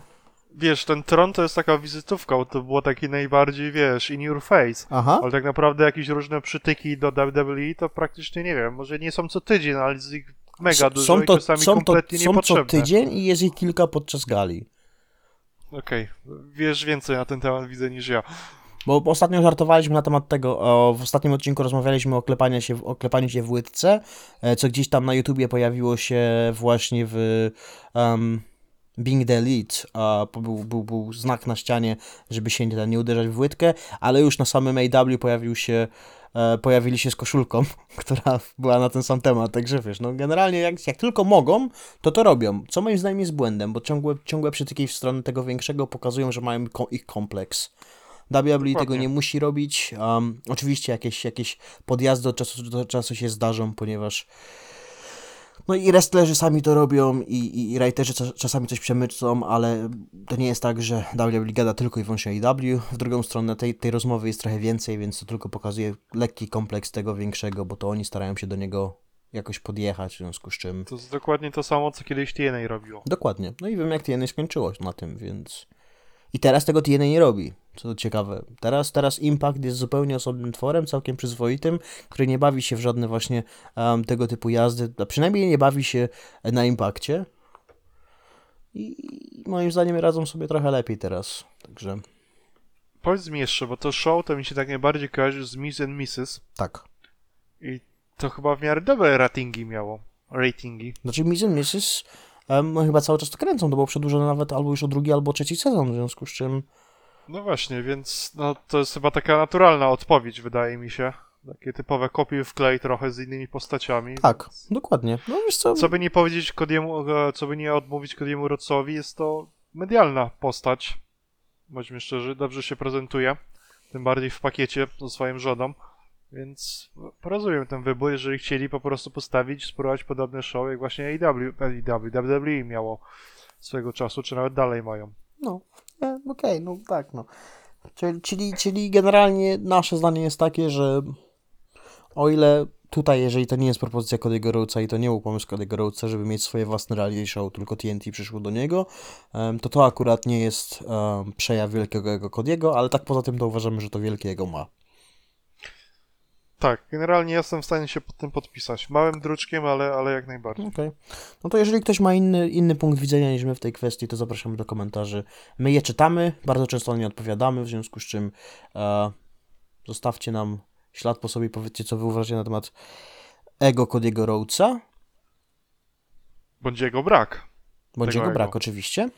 Wiesz, ten tron to jest taka wizytówka, bo to było taki najbardziej, wiesz, in your face. aha, Ale tak naprawdę jakieś różne przytyki do WWE to praktycznie, nie wiem, może nie są co tydzień, ale jest ich mega dużo są i to, czasami są to, kompletnie są co niepotrzebne. tydzień i jest ich kilka podczas gali. Okej, wiesz więcej na ten temat widzę niż ja. Bo ostatnio żartowaliśmy na temat tego, o, w ostatnim odcinku rozmawialiśmy o klepaniu się, o klepaniu się w łydce, e, co gdzieś tam na YouTubie pojawiło się właśnie w um, Being the a po- był, był, był znak na ścianie, żeby się nie, nie uderzać w łydkę, ale już na samym AW pojawił się, e, pojawili się z koszulką, która była na ten sam temat, także wiesz, no generalnie jak, jak tylko mogą, to to robią, co moim zdaniem jest błędem, bo ciągłe, ciągłe przytyki w stronę tego większego pokazują, że mają ko- ich kompleks. WWE tego nie musi robić. Um, oczywiście jakieś, jakieś podjazdy od czasu do czasu się zdarzą, ponieważ no i wrestlerzy sami to robią i, i, i writerzy czas- czasami coś przemycą, ale to nie jest tak, że WWE gada tylko i wyłącznie AEW. W drugą stronę tej, tej rozmowy jest trochę więcej, więc to tylko pokazuje lekki kompleks tego większego, bo to oni starają się do niego jakoś podjechać, w związku z czym... To jest dokładnie to samo, co kiedyś TNA robiło. Dokładnie. No i wiem, jak TNA skończyło na tym, więc... I teraz tego TNA nie robi, co ciekawe. Teraz, teraz Impact jest zupełnie osobnym tworem, całkiem przyzwoitym, który nie bawi się w żadne właśnie em, tego typu jazdy, a przynajmniej nie bawi się na Impakcie. I moim zdaniem radzą sobie trochę lepiej teraz, także Powiedz mi jeszcze, bo to show to mi się tak najbardziej kojarzy z Miss and Mrs. tak. I to chyba w miarę dobre ratingi miało. Ratingi. Znaczy Miz and Mrs. Um, no chyba cały czas to kręcą, to było przedłużone nawet albo już o drugi, albo trzeci sezon, w związku z czym... No właśnie, więc no, to jest chyba taka naturalna odpowiedź, wydaje mi się. Takie typowe kopie w klej trochę z innymi postaciami. Tak, dokładnie. No wiesz co... Co by nie powiedzieć Kodiemu, e, co by nie odmówić Kodiemu Rocowi, jest to medialna postać. Bądźmy szczerzy, dobrze się prezentuje. Tym bardziej w pakiecie ze swoją żoną. Więc rozumiem ten wybór, jeżeli chcieli po prostu postawić, spróbować podobne show, jak właśnie AEW, AEW, WWE miało swego czasu, czy nawet dalej mają. No, nie, okej, no tak, no. Czyli, czyli, czyli generalnie nasze zdanie jest takie, że o ile tutaj, jeżeli to nie jest propozycja Cody'ego Rhodesa i to nie był pomysł Cody'ego Rhodesa, żeby mieć swoje własne reality show, tylko TNT przyszło do niego, to to akurat nie jest przejaw wielkiego jego Cody'ego, ale tak poza tym to uważamy, że to wielkie jego ma. Tak, generalnie jestem w stanie się pod tym podpisać. Małym druczkiem, ale, ale jak najbardziej. Okej. No to jeżeli ktoś ma inny, inny punkt widzenia niż my w tej kwestii, to zapraszamy do komentarzy. My je czytamy, bardzo często na nie odpowiadamy, w związku z czym e, zostawcie nam ślad po sobie, powiedzcie co wy uważacie na temat ego Cody'ego Rhodesa, Bądź jego brak. bądź jego brak ego. oczywiście.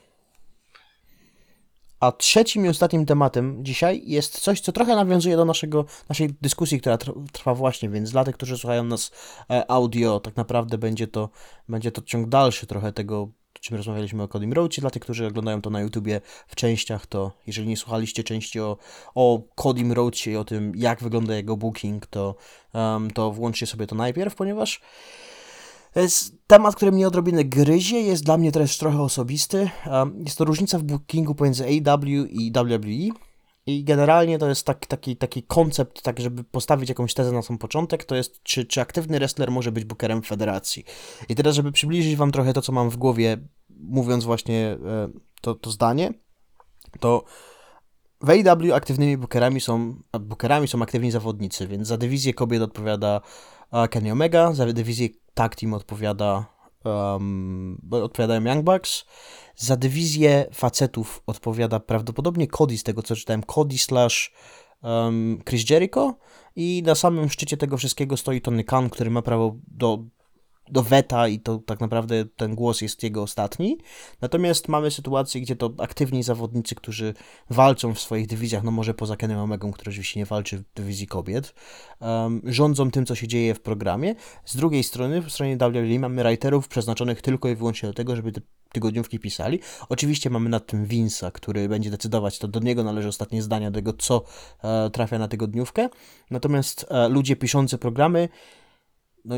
A trzecim i ostatnim tematem dzisiaj jest coś, co trochę nawiązuje do naszego, naszej dyskusji, która tr- trwa właśnie, więc dla tych, którzy słuchają nas e, audio, tak naprawdę będzie to, będzie to ciąg dalszy trochę tego, czym rozmawialiśmy o Codym Roadzie. Dla tych, którzy oglądają to na YouTubie w częściach, to jeżeli nie słuchaliście części o, o Codym Roadzie i o tym, jak wygląda jego booking, to, em, to włączcie sobie to najpierw, ponieważ temat, który mnie odrobinę gryzie, jest dla mnie też trochę osobisty. Um, Jest to różnica w bookingu pomiędzy AW i WWE. I generalnie to jest tak, taki, taki koncept, tak żeby postawić jakąś tezę na sam początek, to jest czy, czy aktywny wrestler może być bookerem federacji. I teraz, żeby przybliżyć wam trochę to, co mam w głowie, mówiąc właśnie e, to, to zdanie, to w AEW aktywnymi bookerami są, bookerami są aktywni zawodnicy, więc za dywizję kobiet odpowiada e, Kenny Omega, za dywizję tag team odpowiada um, odpowiadają Young Bucks, za dywizję facetów odpowiada prawdopodobnie Cody, z tego co czytałem, Cody slash um, Chris Jericho. I na samym szczycie tego wszystkiego stoi Tony Khan, który ma prawo do do weta i to tak naprawdę ten głos jest jego ostatni. Natomiast mamy sytuację, gdzie to aktywni zawodnicy, którzy walczą w swoich dywizjach, no może poza Kenem Omegą, który oczywiście nie walczy w dywizji kobiet, um, rządzą tym, co się dzieje w programie. Z drugiej strony, w stronie WWE mamy writerów przeznaczonych tylko i wyłącznie do tego, żeby te tygodniówki pisali. Oczywiście mamy nad tym Vince'a, który będzie decydować, to do niego należy ostatnie zdania do tego, co e, trafia na tygodniówkę. Natomiast e, ludzie piszący programy, no,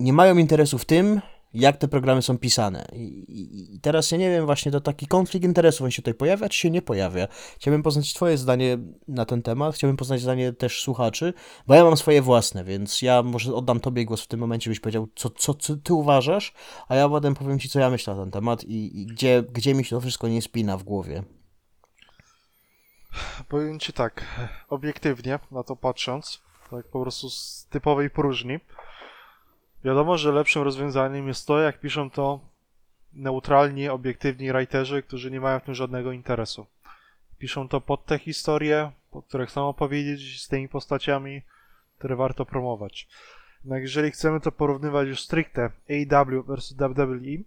nie mają interesu w tym, jak te programy są pisane. I, i, teraz ja nie wiem, właśnie to taki konflikt interesów, on się tutaj pojawia, czy się nie pojawia. Chciałbym poznać Twoje zdanie na ten temat, chciałbym poznać zdanie też słuchaczy, bo ja mam swoje własne, więc ja może oddam Tobie głos w tym momencie, byś powiedział, co, co, co Ty uważasz, a ja potem powiem Ci, co ja myślę na ten temat i, i gdzie, gdzie mi się to wszystko nie spina w głowie. Powiem ci tak, obiektywnie na to patrząc, tak po prostu z typowej próżni, wiadomo, że lepszym rozwiązaniem jest to, jak piszą to neutralni, obiektywni writerzy, którzy nie mają w tym żadnego interesu. Piszą to pod te historie, pod które chcą opowiedzieć z tymi postaciami, które warto promować. Jednak jeżeli chcemy to porównywać już stricte AEW versus WWE,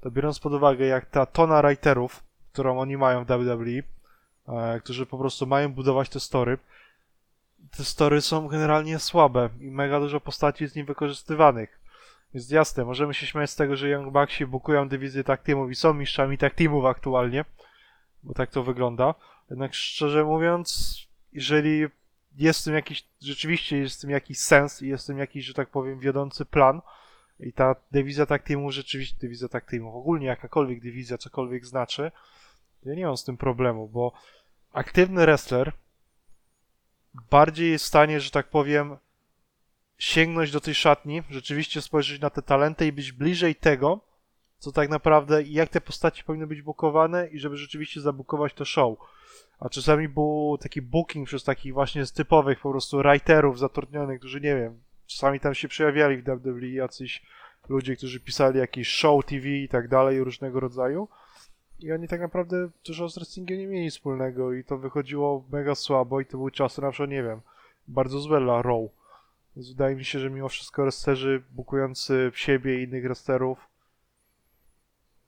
to biorąc pod uwagę, jak ta tona writerów, którą oni mają w WWE, e, którzy po prostu mają budować te story. Te story są generalnie słabe i mega dużo postaci jest niewykorzystywanych. Jest jasne, możemy się śmiać z tego, że Young Bucksi bukują dywizję tag teamów i są mistrzami tag teamów aktualnie, bo tak to wygląda. Jednak szczerze mówiąc, jeżeli jest w tym jakiś, rzeczywiście jest w tym jakiś sens i jest w tym jakiś, że tak powiem, wiodący plan i ta dywizja teamów, rzeczywiście dywizja teamów, ogólnie jakakolwiek dywizja cokolwiek znaczy, ja nie mam z tym problemu, bo aktywny wrestler bardziej jest w stanie, że tak powiem, sięgnąć do tej szatni, rzeczywiście spojrzeć na te talenty i być bliżej tego, co tak naprawdę, jak te postaci powinny być bukowane i żeby rzeczywiście zabukować to show. A czasami był taki booking przez takich właśnie z typowych po prostu writerów zatrudnionych, którzy nie wiem, czasami tam się przejawiali w WWE jacyś ludzie, którzy pisali jakieś show TV i tak dalej, różnego rodzaju. I oni tak naprawdę dużo z wrestlingiem nie mieli wspólnego i to wychodziło mega słabo i to były czasy na przykład, nie wiem, bardzo złe dla Raw. Więc wydaje mi się, że mimo wszystko wrestlerzy bukujący siebie i innych wrestlerów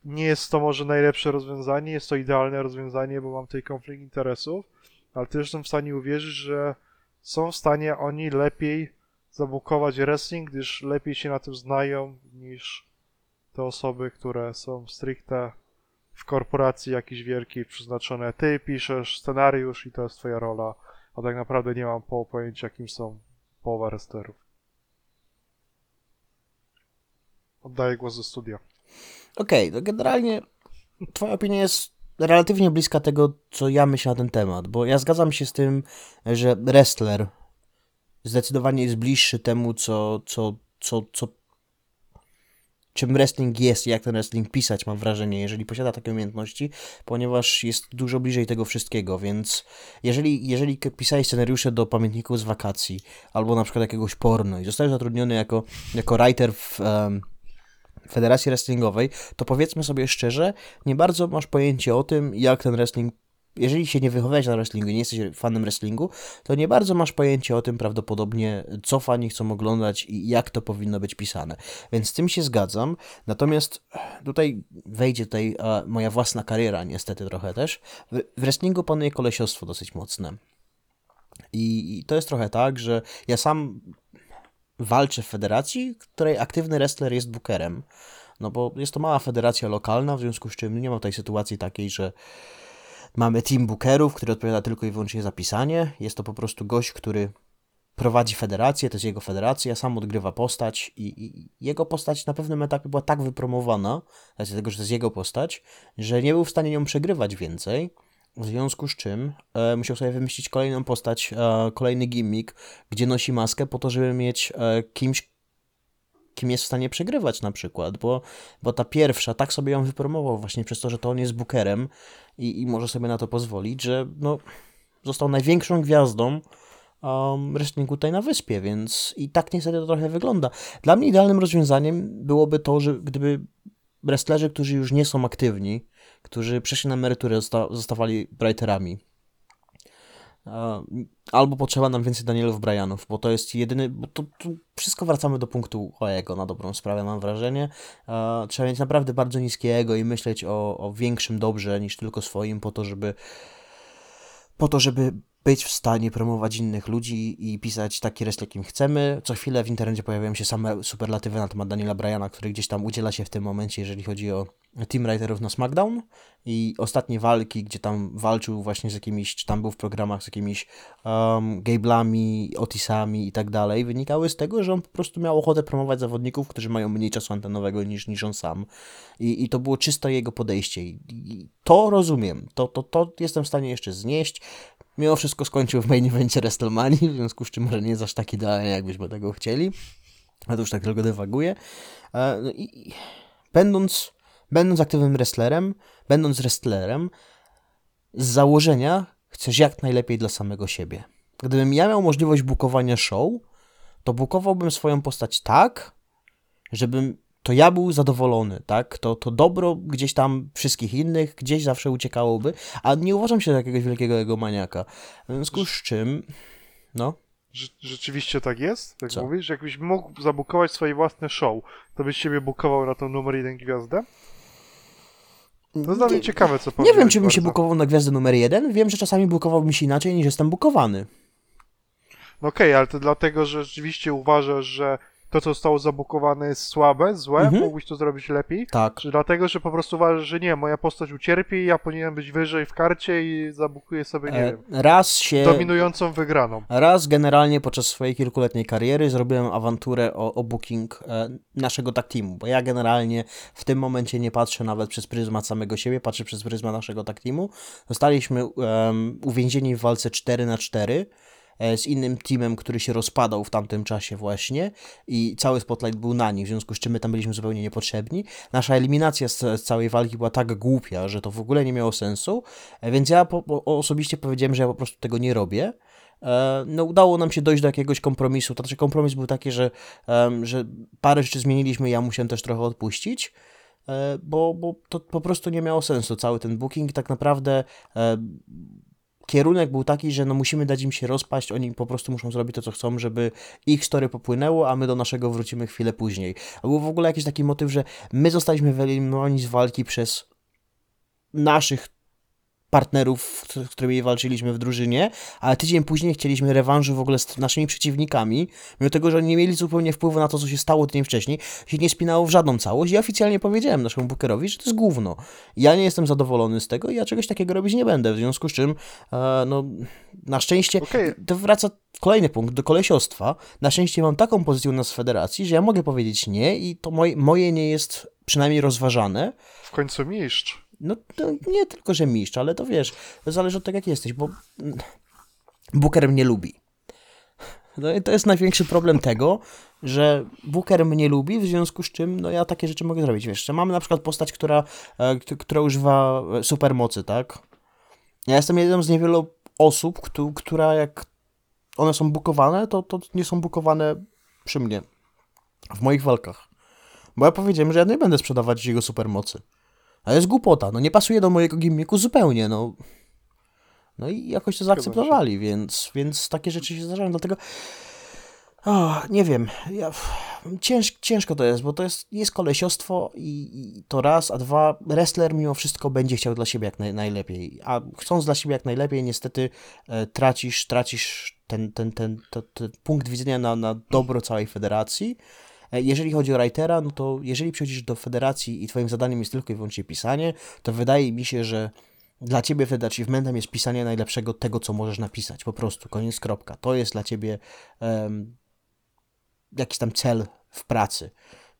nie jest to może najlepsze rozwiązanie, jest to idealne rozwiązanie, bo mam tutaj konflikt interesów, ale też jestem w stanie uwierzyć, że są w stanie oni lepiej zabukować wrestling, gdyż lepiej się na tym znają niż te osoby, które są stricte w korporacji jakiejś wielkiej przeznaczone. Ty piszesz scenariusz i to jest twoja rola, a tak naprawdę nie mam po pojęcia, kim są połowa wrestlerów. Oddaję głos do studia. Okej, to generalnie twoja opinia jest relatywnie bliska tego, co ja myślę na ten temat, bo ja zgadzam się z tym, że wrestler zdecydowanie jest bliższy temu, co, co, co, co czym wrestling jest i jak ten wrestling pisać, mam wrażenie, jeżeli posiada takie umiejętności, ponieważ jest dużo bliżej tego wszystkiego, więc jeżeli, jeżeli pisałeś scenariusze do pamiętników z wakacji, albo na przykład jakiegoś porno i zostałeś zatrudniony jako, jako writer w em, Federacji Wrestlingowej, to powiedzmy sobie szczerze, nie bardzo masz pojęcie o tym, jak ten wrestling jeżeli się nie wychowałeś na wrestlingu i nie jesteś fanem wrestlingu, to nie bardzo masz pojęcie o tym prawdopodobnie, co fani chcą oglądać i jak to powinno być pisane. Więc z tym się zgadzam. Natomiast tutaj wejdzie tutaj e, moja własna kariera, niestety trochę też. W, wrestlingu panuje kolesiostwo dosyć mocne. I, I to jest trochę tak, że ja sam walczę w federacji, której aktywny wrestler jest bookerem. No bo jest to mała federacja lokalna, w związku z czym nie ma tej sytuacji takiej, że mamy team bookerów, który odpowiada tylko i wyłącznie za pisanie. Jest to po prostu gość, który prowadzi federację, to jest jego federacja, sam odgrywa postać i, i jego postać na pewnym etapie była tak wypromowana, z racji tego, że to jest jego postać, że nie był w stanie nią przegrywać więcej. W związku z czym e, musiał sobie wymyślić kolejną postać, e, kolejny gimmick, gdzie nosi maskę po to, żeby mieć e, kimś, kim jest w stanie przegrywać na przykład, bo, bo ta pierwsza tak sobie ją wypromował właśnie przez to, że to on jest bookerem i, i może sobie na to pozwolić, że no, został największą gwiazdą um, wrestlingu tutaj na wyspie, więc i tak niestety to trochę wygląda. Dla mnie idealnym rozwiązaniem byłoby to, że gdyby wrestlerzy, którzy już nie są aktywni, którzy przeszli na emeryturę, zosta- zostawali writerami. Albo potrzeba nam więcej Danielów Bryanów, bo to jest jedyny, bo to, to wszystko wracamy do punktu Oego na dobrą sprawę, mam wrażenie. Trzeba mieć naprawdę bardzo niskiego i myśleć o, o większym dobrze niż tylko swoim, po to, żeby po to, żeby być w stanie promować innych ludzi i pisać taki rest, jakim chcemy. Co chwilę w internecie pojawiają się same superlatywy na temat Daniela Bryana, który gdzieś tam udziela się w tym momencie, jeżeli chodzi o team writerów na SmackDown i ostatnie walki, gdzie tam walczył właśnie z jakimiś, czy tam był w programach z jakimiś um, Gablami, Otisami i tak dalej, wynikały z tego, że on po prostu miał ochotę promować zawodników, którzy mają mniej czasu antenowego niż, niż on sam. I, I to było czysto jego podejście. I, i to rozumiem. To, to, to jestem w stanie jeszcze znieść. Mimo wszystko skończył w main evencie WrestleMania, w związku z czym może nie jest aż tak idealnie, jakbyśmy tego chcieli. A to już tak tylko dywaguję. E, no i będąc, będąc aktywnym wrestlerem, będąc wrestlerem, z założenia chcesz jak najlepiej dla samego siebie. Gdybym ja miał możliwość bukowania show, to bukowałbym swoją postać tak, żebym to ja był zadowolony, tak? To, to dobro gdzieś tam wszystkich innych gdzieś zawsze uciekałoby, a nie uważam się za jakiegoś wielkiego egomaniaka. W związku z czym, no, Rze- rzeczywiście tak jest? Tak Co? mówisz? Jakbyś mógł zabukować swoje własne show, to byś siebie bukował na tą numer jeden gwiazdę? To jest dla mnie nie, ciekawe, co nie wiem, czy bym się bukował na gwiazdę numer jeden. Wiem, że czasami bukowałbym się inaczej niż jestem bukowany. No okej, ale to dlatego, że rzeczywiście uważasz, że to, co zostało zabukowane jest słabe, złe, Mhm. mógłbyś to zrobić lepiej? Tak. Dlatego, że po prostu uważasz, że nie, moja postać ucierpi, ja powinienem być wyżej w karcie i zabukuję sobie, nie E, wiem, raz się. dominującą wygraną. Raz generalnie podczas swojej kilkuletniej kariery zrobiłem awanturę o, o booking e, naszego tag teamu, bo ja generalnie w tym momencie nie patrzę nawet przez pryzmat samego siebie, patrzę przez pryzmat naszego tag teamu. Zostaliśmy em, uwięzieni w walce 4 na 4 e, z innym teamem, który się rozpadał w tamtym czasie właśnie i cały spotlight był na nich, w związku z czym my tam byliśmy zupełnie niepotrzebni. Nasza eliminacja z, z całej walki była tak głupia, że to w ogóle nie miało sensu, e, więc ja po, po, osobiście powiedziałem, że ja po prostu tego nie robię. E, No, udało nam się dojść do jakiegoś kompromisu. To znaczy, kompromis był taki, że, że parę rzeczy zmieniliśmy, ja musiałem też trochę odpuścić, e, bo, bo to po prostu nie miało sensu. Cały ten booking tak naprawdę. Kierunek był taki, że no musimy dać im się rozpaść, oni po prostu muszą zrobić to, co chcą, żeby ich story popłynęło, a my do naszego wrócimy chwilę później. A był w ogóle jakiś taki motyw, że my zostaliśmy wyeliminowani z walki przez naszych partnerów, z którymi walczyliśmy w drużynie, ale tydzień później chcieliśmy rewanżu w ogóle z naszymi przeciwnikami, mimo tego, że oni nie mieli zupełnie wpływu na to, co się stało tydzień wcześniej, się nie spinało w żadną całość i ja oficjalnie powiedziałem naszemu Bookerowi, że to jest gówno. Ja nie jestem zadowolony z tego i ja czegoś takiego robić nie będę, w związku z czym, e, no, na szczęście, Okej. to wraca kolejny punkt, do kolesiostwa. Na szczęście mam taką pozycję u nas w federacji, że ja mogę powiedzieć nie i to moje, moje nie jest przynajmniej rozważane, W końcu mistrz. No nie tylko, że mistrz, ale to wiesz, zależy od tego, jak jesteś, bo Booker mnie lubi. No i to jest największy problem tego, że Booker mnie lubi, w związku z czym no ja takie rzeczy mogę zrobić. Wiesz, że mamy na przykład postać, która, e, która używa e, supermocy, tak? Ja jestem jedną z niewielu osób, któ- która jak one są bukowane, to, to nie są bukowane przy mnie. W moich walkach. Bo ja powiedziałem, że ja nie będę sprzedawać jego supermocy. A jest głupota, no nie pasuje do mojego gimmicku zupełnie, no. No i jakoś to zaakceptowali, więc, więc takie rzeczy się zdarzają, dlatego nie wiem, ja, cięż, ciężko to jest, bo to jest, jest kolesiostwo i, i to raz, a dwa, wrestler mimo wszystko będzie chciał dla siebie jak naj, najlepiej, a chcąc dla siebie jak najlepiej, niestety e, tracisz, tracisz ten, ten, ten, ten punkt widzenia na, na dobro całej federacji, Jeżeli chodzi o writera, no to jeżeli przychodzisz do federacji i twoim zadaniem jest tylko i wyłącznie pisanie, to wydaje mi się, że dla ciebie wtedy achievementem jest pisanie najlepszego tego, co możesz napisać. Po prostu, koniec, kropka. To jest dla ciebie em, jakiś tam cel w pracy.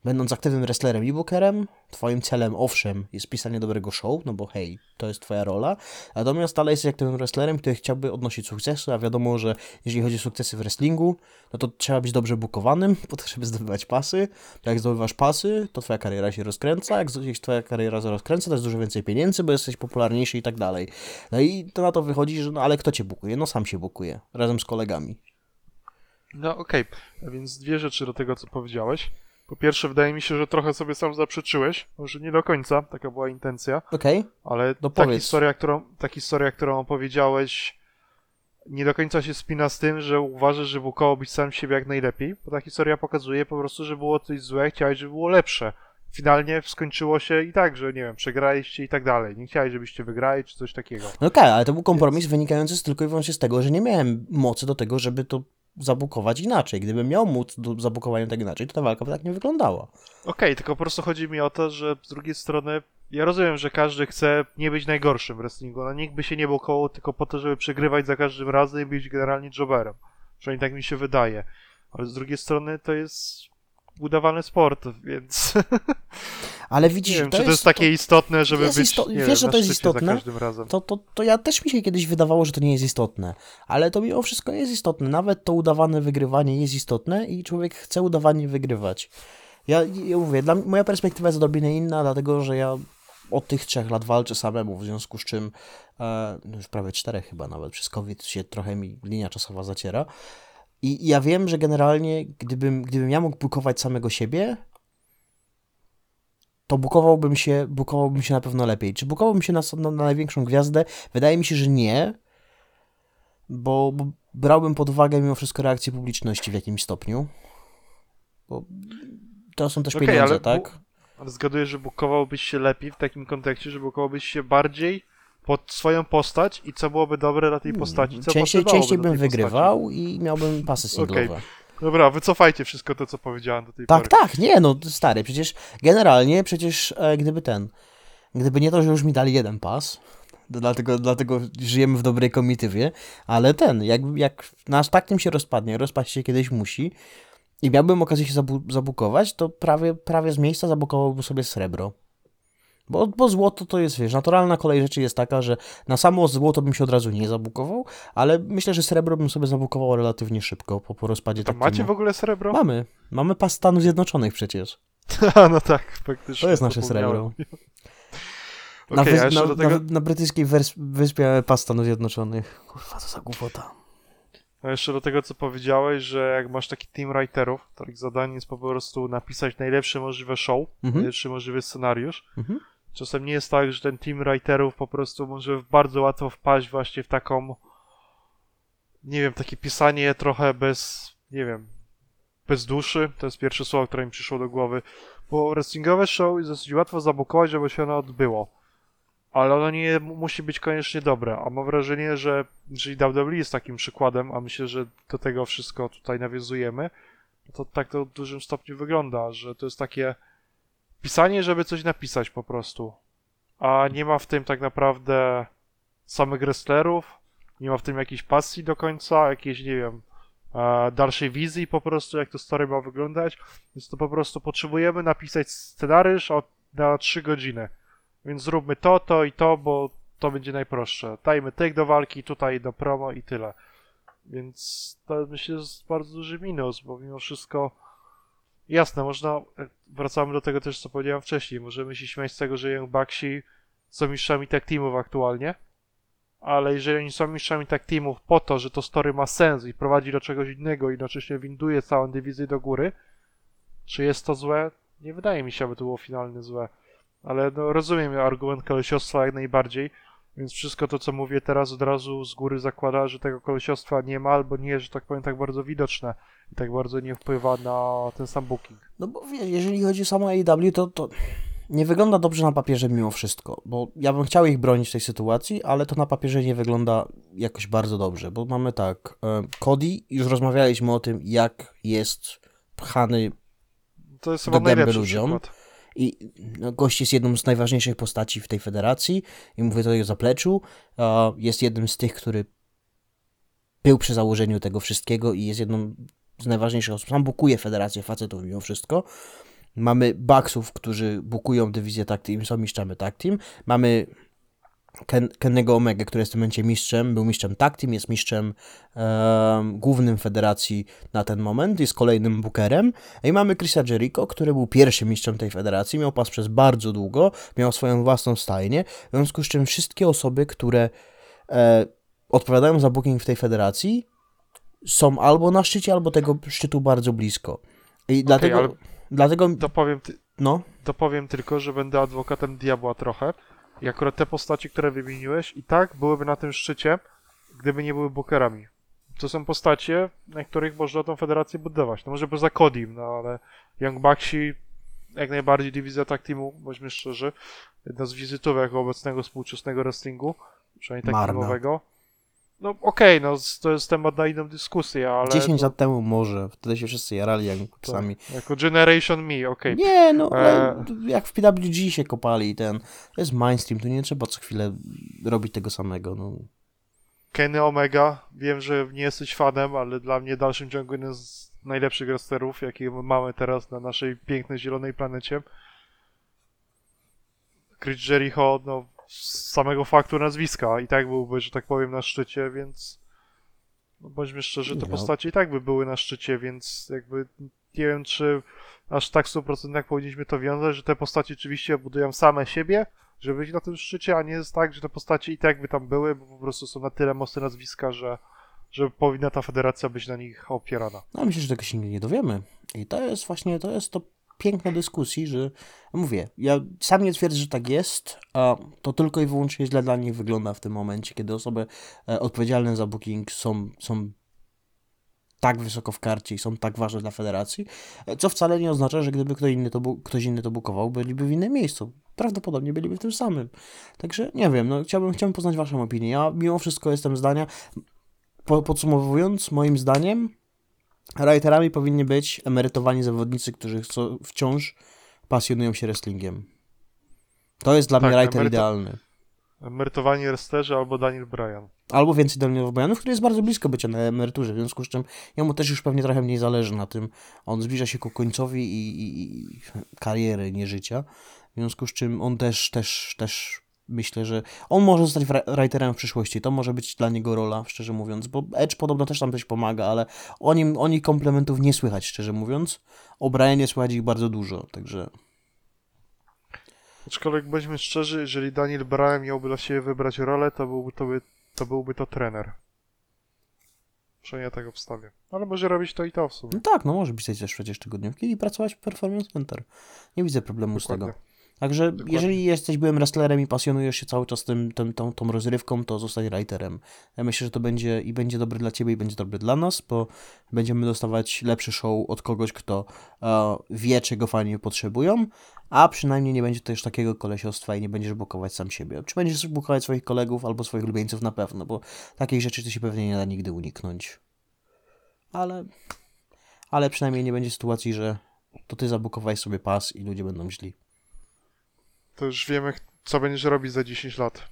Będąc aktywnym wrestlerem i bookerem, twoim celem, owszem, jest pisanie dobrego show, no bo hej, to jest twoja rola, natomiast dalej jesteś aktywnym wrestlerem, który chciałby odnosić sukcesy, a wiadomo, że jeżeli chodzi o sukcesy w wrestlingu, no to trzeba być dobrze bukowanym, po to, żeby zdobywać pasy. Jak zdobywasz pasy, to twoja kariera się rozkręca, jak twoja kariera się rozkręca, to jest dużo więcej pieniędzy, bo jesteś popularniejszy i tak dalej. No i to na to wychodzi, że no ale kto cię bukuje? No sam się bukuje, razem z kolegami. No okej, A więc dwie rzeczy do tego, co powiedziałeś. Po pierwsze, wydaje mi się, że trochę sobie sam zaprzeczyłeś, może nie do końca, taka była intencja, Okej? ale No ta, historia, którą, ta historia, którą opowiedziałeś, nie do końca się spina z tym, że uważasz, że bukołobyś sam siebie jak najlepiej, bo ta historia pokazuje po prostu, że było coś złe, chciałeś, żeby było lepsze. Finalnie skończyło się i tak, że nie wiem, przegraliście i tak dalej. Nie chciałeś, żebyście wygrali, czy coś takiego. No okej, ale to był kompromis wynikający z tylko i wyłącznie z tego, że nie miałem mocy do tego, żeby to zabukować inaczej. Gdybym miał móc do zabukowania tak inaczej, to ta walka by tak nie wyglądała. Okej, tylko po prostu chodzi mi o to, że z drugiej strony ja rozumiem, że każdy chce nie być najgorszym w wrestlingu. No nikt by się nie bukował tylko po to, żeby przegrywać za każdym razem i być generalnie jobberem. Przynajmniej tak mi się wydaje. Ale z drugiej strony to jest udawany sport, więc Ale widzisz, nie wiem, to czy to jest takie istotne, żeby jest być isto- nie wiesz, że to jest istotne? każdym razem. to, to, to ja też mi się kiedyś wydawało, że to nie jest istotne. Ale to mimo wszystko jest istotne. Nawet to udawane wygrywanie jest istotne i człowiek chce udawanie wygrywać. Ja, ja mówię, dla, moja perspektywa jest odrobinę inna, dlatego że ja od tych trzech lat walczę samemu, w związku z czym e, no już prawie czterech chyba nawet, przez COVID się trochę mi linia czasowa zaciera. I, i ja wiem, że generalnie gdybym, gdybym ja mógł bukować samego siebie, to bukowałbym się, bukowałbym się na pewno lepiej. Czy bukowałbym się na, na, na największą gwiazdę? Wydaje mi się, że nie, bo, bo brałbym pod uwagę mimo wszystko reakcję publiczności w jakimś stopniu. Bo to są też Okej, pieniądze, tak? zgaduję, że bukowałbyś się lepiej w takim kontekście, że bukowałbyś się bardziej pod swoją postać i co byłoby dobre dla tej postaci, co Częściej, częściej bym tej postaci. wygrywał i miałbym pasy singlowe. Okej. Dobra, wycofajcie wszystko to, co powiedziałem do tej Tak, pory. tak, nie, no stary, przecież generalnie, przecież e, gdyby ten, gdyby nie to, że już mi dali jeden pas, dlatego, dlatego żyjemy w dobrej komitywie, ale ten, jak, jak nasz tak tym się rozpadnie, rozpaść się kiedyś musi i miałbym okazję się zabu zabukować, to prawie, prawie z miejsca zabukowałbym sobie srebro. Bo, bo złoto to jest, wiesz, naturalna kolej rzeczy jest taka, że na samo złoto bym się od razu nie zabukował, ale myślę, że srebro bym sobie zabukował relatywnie szybko po, po rozpadzie To tak macie w ogóle srebro? Mamy. Mamy pas Stanów Zjednoczonych przecież. No tak, faktycznie. To jest nasze srebro. Na, Okej, wys- na, tego, na, na brytyjskiej wers- wyspie mamy pas Stanów Zjednoczonych. Kurwa, co za głupota. a jeszcze do tego, co powiedziałeś, że jak masz taki team writerów, to ich zadanie jest po prostu napisać najlepsze możliwe show, Mhm. najlepszy możliwy scenariusz. Mhm. Czasem nie jest tak, że ten team writerów po prostu może bardzo łatwo wpaść właśnie w taką, nie wiem, takie pisanie trochę bez, nie wiem, bez duszy. To jest pierwsze słowo, które mi przyszło do głowy. Bo wrestlingowe show jest dosyć łatwo zabukować, żeby się ono odbyło. ale ono nie musi być koniecznie dobre. A mam wrażenie, że jeżeli WWE jest takim przykładem, a myślę, że do tego wszystko tutaj nawiązujemy, no to tak to w dużym stopniu wygląda, że to jest takie pisanie, żeby coś napisać po prostu. A nie ma w tym tak naprawdę samych wrestlerów, nie ma w tym jakiejś pasji do końca, jakiejś, nie wiem, e, dalszej wizji po prostu, jak to story ma wyglądać. Więc to po prostu potrzebujemy napisać scenariusz na 3 godziny. Więc zróbmy to, to i to, bo to będzie najprostsze. Dajmy tych do walki, tutaj do promo i tyle. Więc to myślę jest bardzo duży minus, bo mimo wszystko jasne, można, e, wracamy do tego też, co powiedziałem wcześniej, możemy się śmiać z tego, że Young Bucksi są mistrzami tag teamów aktualnie, ale jeżeli oni są mistrzami tag teamów po to, że to story ma sens i prowadzi do czegoś innego i jednocześnie winduje całą dywizję do góry, czy jest to złe? Nie wydaje mi się, aby to było finalnie złe. Ale no, rozumiem argument kolesiostwa jak najbardziej, więc wszystko to, co mówię teraz od razu z góry zakłada, że tego kolesiostwa nie ma, albo nie, że tak powiem, tak bardzo widoczne i tak bardzo nie wpływa na ten sam booking. No bo wiesz, jeżeli chodzi o samo AEW, to, to nie wygląda dobrze na papierze mimo wszystko, bo ja bym chciał ich bronić w tej sytuacji, ale to na papierze nie wygląda jakoś bardzo dobrze, bo mamy tak, Cody, już rozmawialiśmy o tym, jak jest pchany To jest Do chyba najlepszy ludziom. przykład. I no, gość jest jedną z najważniejszych postaci w tej federacji i mówię to o zapleczu, e, jest jednym z tych, który był przy założeniu tego wszystkiego i jest jedną z najważniejszych osób. Sam bukuje federację facetów mimo wszystko. Mamy Bucksów, którzy bukują dywizję tag team, są mistrzami tag team. Mamy Ken, Kennego Omega, który jest w tym momencie mistrzem, był mistrzem tag team, jest mistrzem em, głównym federacji na ten moment, jest kolejnym bookerem. I mamy Chrisa Jericho, który był pierwszym mistrzem tej federacji, miał pas przez bardzo długo, miał swoją własną stajnię, w związku z czym wszystkie osoby, które e, odpowiadają za booking w tej federacji, są albo na szczycie, albo tego szczytu bardzo blisko. I dlatego, ale- dlatego, Dopowiem, ty, no, dopowiem tylko, że będę adwokatem diabła trochę. I akurat te postaci, które wymieniłeś, i tak byłyby na tym szczycie, gdyby nie były bookerami. To są postacie, na których można tą federację budować. No może poza Kodim, no ale Young Bucksi, jak najbardziej dywizja tag teamu, bądźmy szczerzy, jedna z wizytówek obecnego współczesnego wrestlingu, przynajmniej teamowego. No okej, no z- to jest temat na inną dyskusję, ale 10 no, lat temu może, wtedy się wszyscy jarali jak sami. jako Generation Me, okej. Nie, no, ale E. jak w PWG się kopali ten, to jest mainstream, tu nie trzeba co chwilę robić tego samego, no. Kenny Omega, wiem, że nie jesteś fanem, ale dla mnie w dalszym ciągu jeden z najlepszych wrestlerów, jakie mamy teraz na naszej pięknej zielonej planecie. Chris Jericho, no, z samego faktu nazwiska i tak byłby, że tak powiem, na szczycie, więc no, bądźmy szczerzy, te No. postacie i tak by były na szczycie, więc jakby nie wiem, czy aż tak w 100% powinniśmy to wiązać, że te postacie oczywiście budują same siebie, żeby być na tym szczycie, a nie jest tak, że te postacie i tak by tam były, bo po prostu są na tyle mocne nazwiska, że, że powinna ta federacja być na nich opierana. No myślę, że tego się nigdy nie dowiemy. I to jest właśnie, to jest to piękne dyskusji, że mówię, ja sam nie twierdzę, że tak jest, a to tylko i wyłącznie źle dla nich wygląda w tym momencie, kiedy osoby e, odpowiedzialne za booking są, są tak wysoko w karcie i są tak ważne dla federacji, e, co wcale nie oznacza, że gdyby ktoś inny to, ktoś inny to bukował, byliby w innym miejscu. Prawdopodobnie byliby w tym samym. Także nie wiem, no chciałbym, chciałbym poznać Waszą opinię. Ja mimo wszystko jestem zdania, po, podsumowując, moim zdaniem, writerami powinni być emerytowani zawodnicy, którzy chcą, wciąż pasjonują się wrestlingiem. To jest dla Tak, mnie writer emeryto- idealny. Emerytowani wrestlerzy albo Daniel Bryan. Albo więcej Daniel Bojanów, który jest bardzo blisko bycia na emeryturze, w związku z czym jemu też już pewnie trochę mniej zależy na tym. On zbliża się ku końcowi i, i, i kariery, nie życia. W związku z czym on też, też, też myślę, że on może zostać writerem w przyszłości. To może być dla niego rola, szczerze mówiąc, bo Edge podobno też tam coś pomaga, ale o nim, o nich komplementów nie słychać, szczerze mówiąc. O Brianie słychać ich bardzo dużo, także Aczkolwiek bądźmy szczerzy, jeżeli Daniel Bryan miałby dla siebie wybrać rolę, to byłby to, by, to, byłby to trener. Przynajmniej ja tak obstawię. Ale może robić to i to w sumie. no tak, no może pisać też przecież tygodniówki i pracować w Performance Center. Nie widzę problemu z tego. Także Dokładnie. jeżeli jesteś byłym wrestlerem i pasjonujesz się cały czas tym, tym, tą, tą rozrywką, to zostań writerem. Ja myślę, że to będzie i będzie dobre dla ciebie i będzie dobre dla nas, bo będziemy dostawać lepszy show od kogoś, kto e, wie, czego fani potrzebują, a przynajmniej nie będzie też takiego kolesiostwa i nie będziesz blokować sam siebie. Czy będziesz blokować swoich kolegów albo swoich ulubieńców na pewno, bo takich rzeczy to się pewnie nie da nigdy uniknąć. Ale, ale przynajmniej nie będzie sytuacji, że to ty zabukowałeś sobie pas i ludzie będą źli. To już wiemy, co będziesz robić za 10 lat.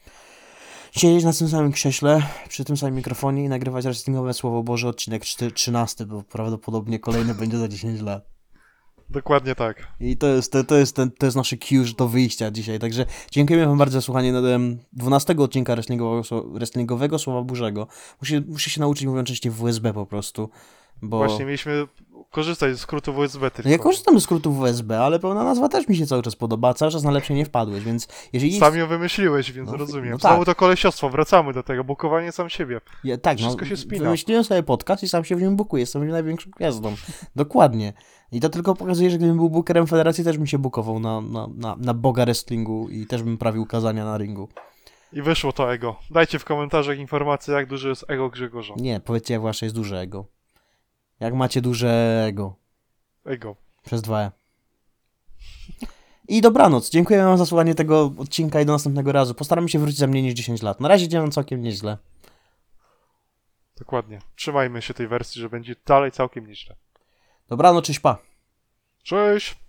Siedzieć na tym samym krześle, przy tym samym mikrofonie i nagrywać wrestlingowe Słowo Boże odcinek 4, 13, bo prawdopodobnie kolejny będzie za 10 lat. Dokładnie tak. I to jest, to, to jest, ten, to jest nasze cue do wyjścia dzisiaj. Także dziękujemy Wam bardzo za słuchanie em, 12 odcinka wrestlingowego, wrestlingowego Słowa Bożego. Muszę, muszę się nauczyć mówić częściej w USB po prostu. Bo Właśnie mieliśmy korzystać ze skrótów USB tylko. No ja korzystam z skrótów USB, ale pełna nazwa też mi się cały czas podoba. Cały czas na lepsze nie wpadłeś, więc jeżeli. Sam ją wymyśliłeś, więc No, rozumiem. no Znowu tak. to kolesiostwo, wracamy do tego, bukowanie sam siebie. Ja, tak, Wszystko no, się spina. Wymyśliłem sobie podcast i sam się w nim bukuję. Jestem największą gwiazdą. Dokładnie. I to tylko pokazuje, że gdybym był bookerem federacji, też bym się bukował na, na, na, na boga wrestlingu i też bym prawił kazania na ringu. I wyszło to ego. Dajcie w komentarzach informację, jak duże jest ego Grzegorza. Nie, powiedzcie, jak wasze jest duże ego. Jak macie duże ego. Ego. Przez dwa E. I dobranoc. Dziękuję wam za słuchanie tego odcinka i do następnego razu. Postaram się wrócić za mniej niż 10 lat. Na razie idzie nam całkiem nieźle. Dokładnie. Trzymajmy się tej wersji, że będzie dalej całkiem nieźle. Dobranoc, cześć, pa. Cześć!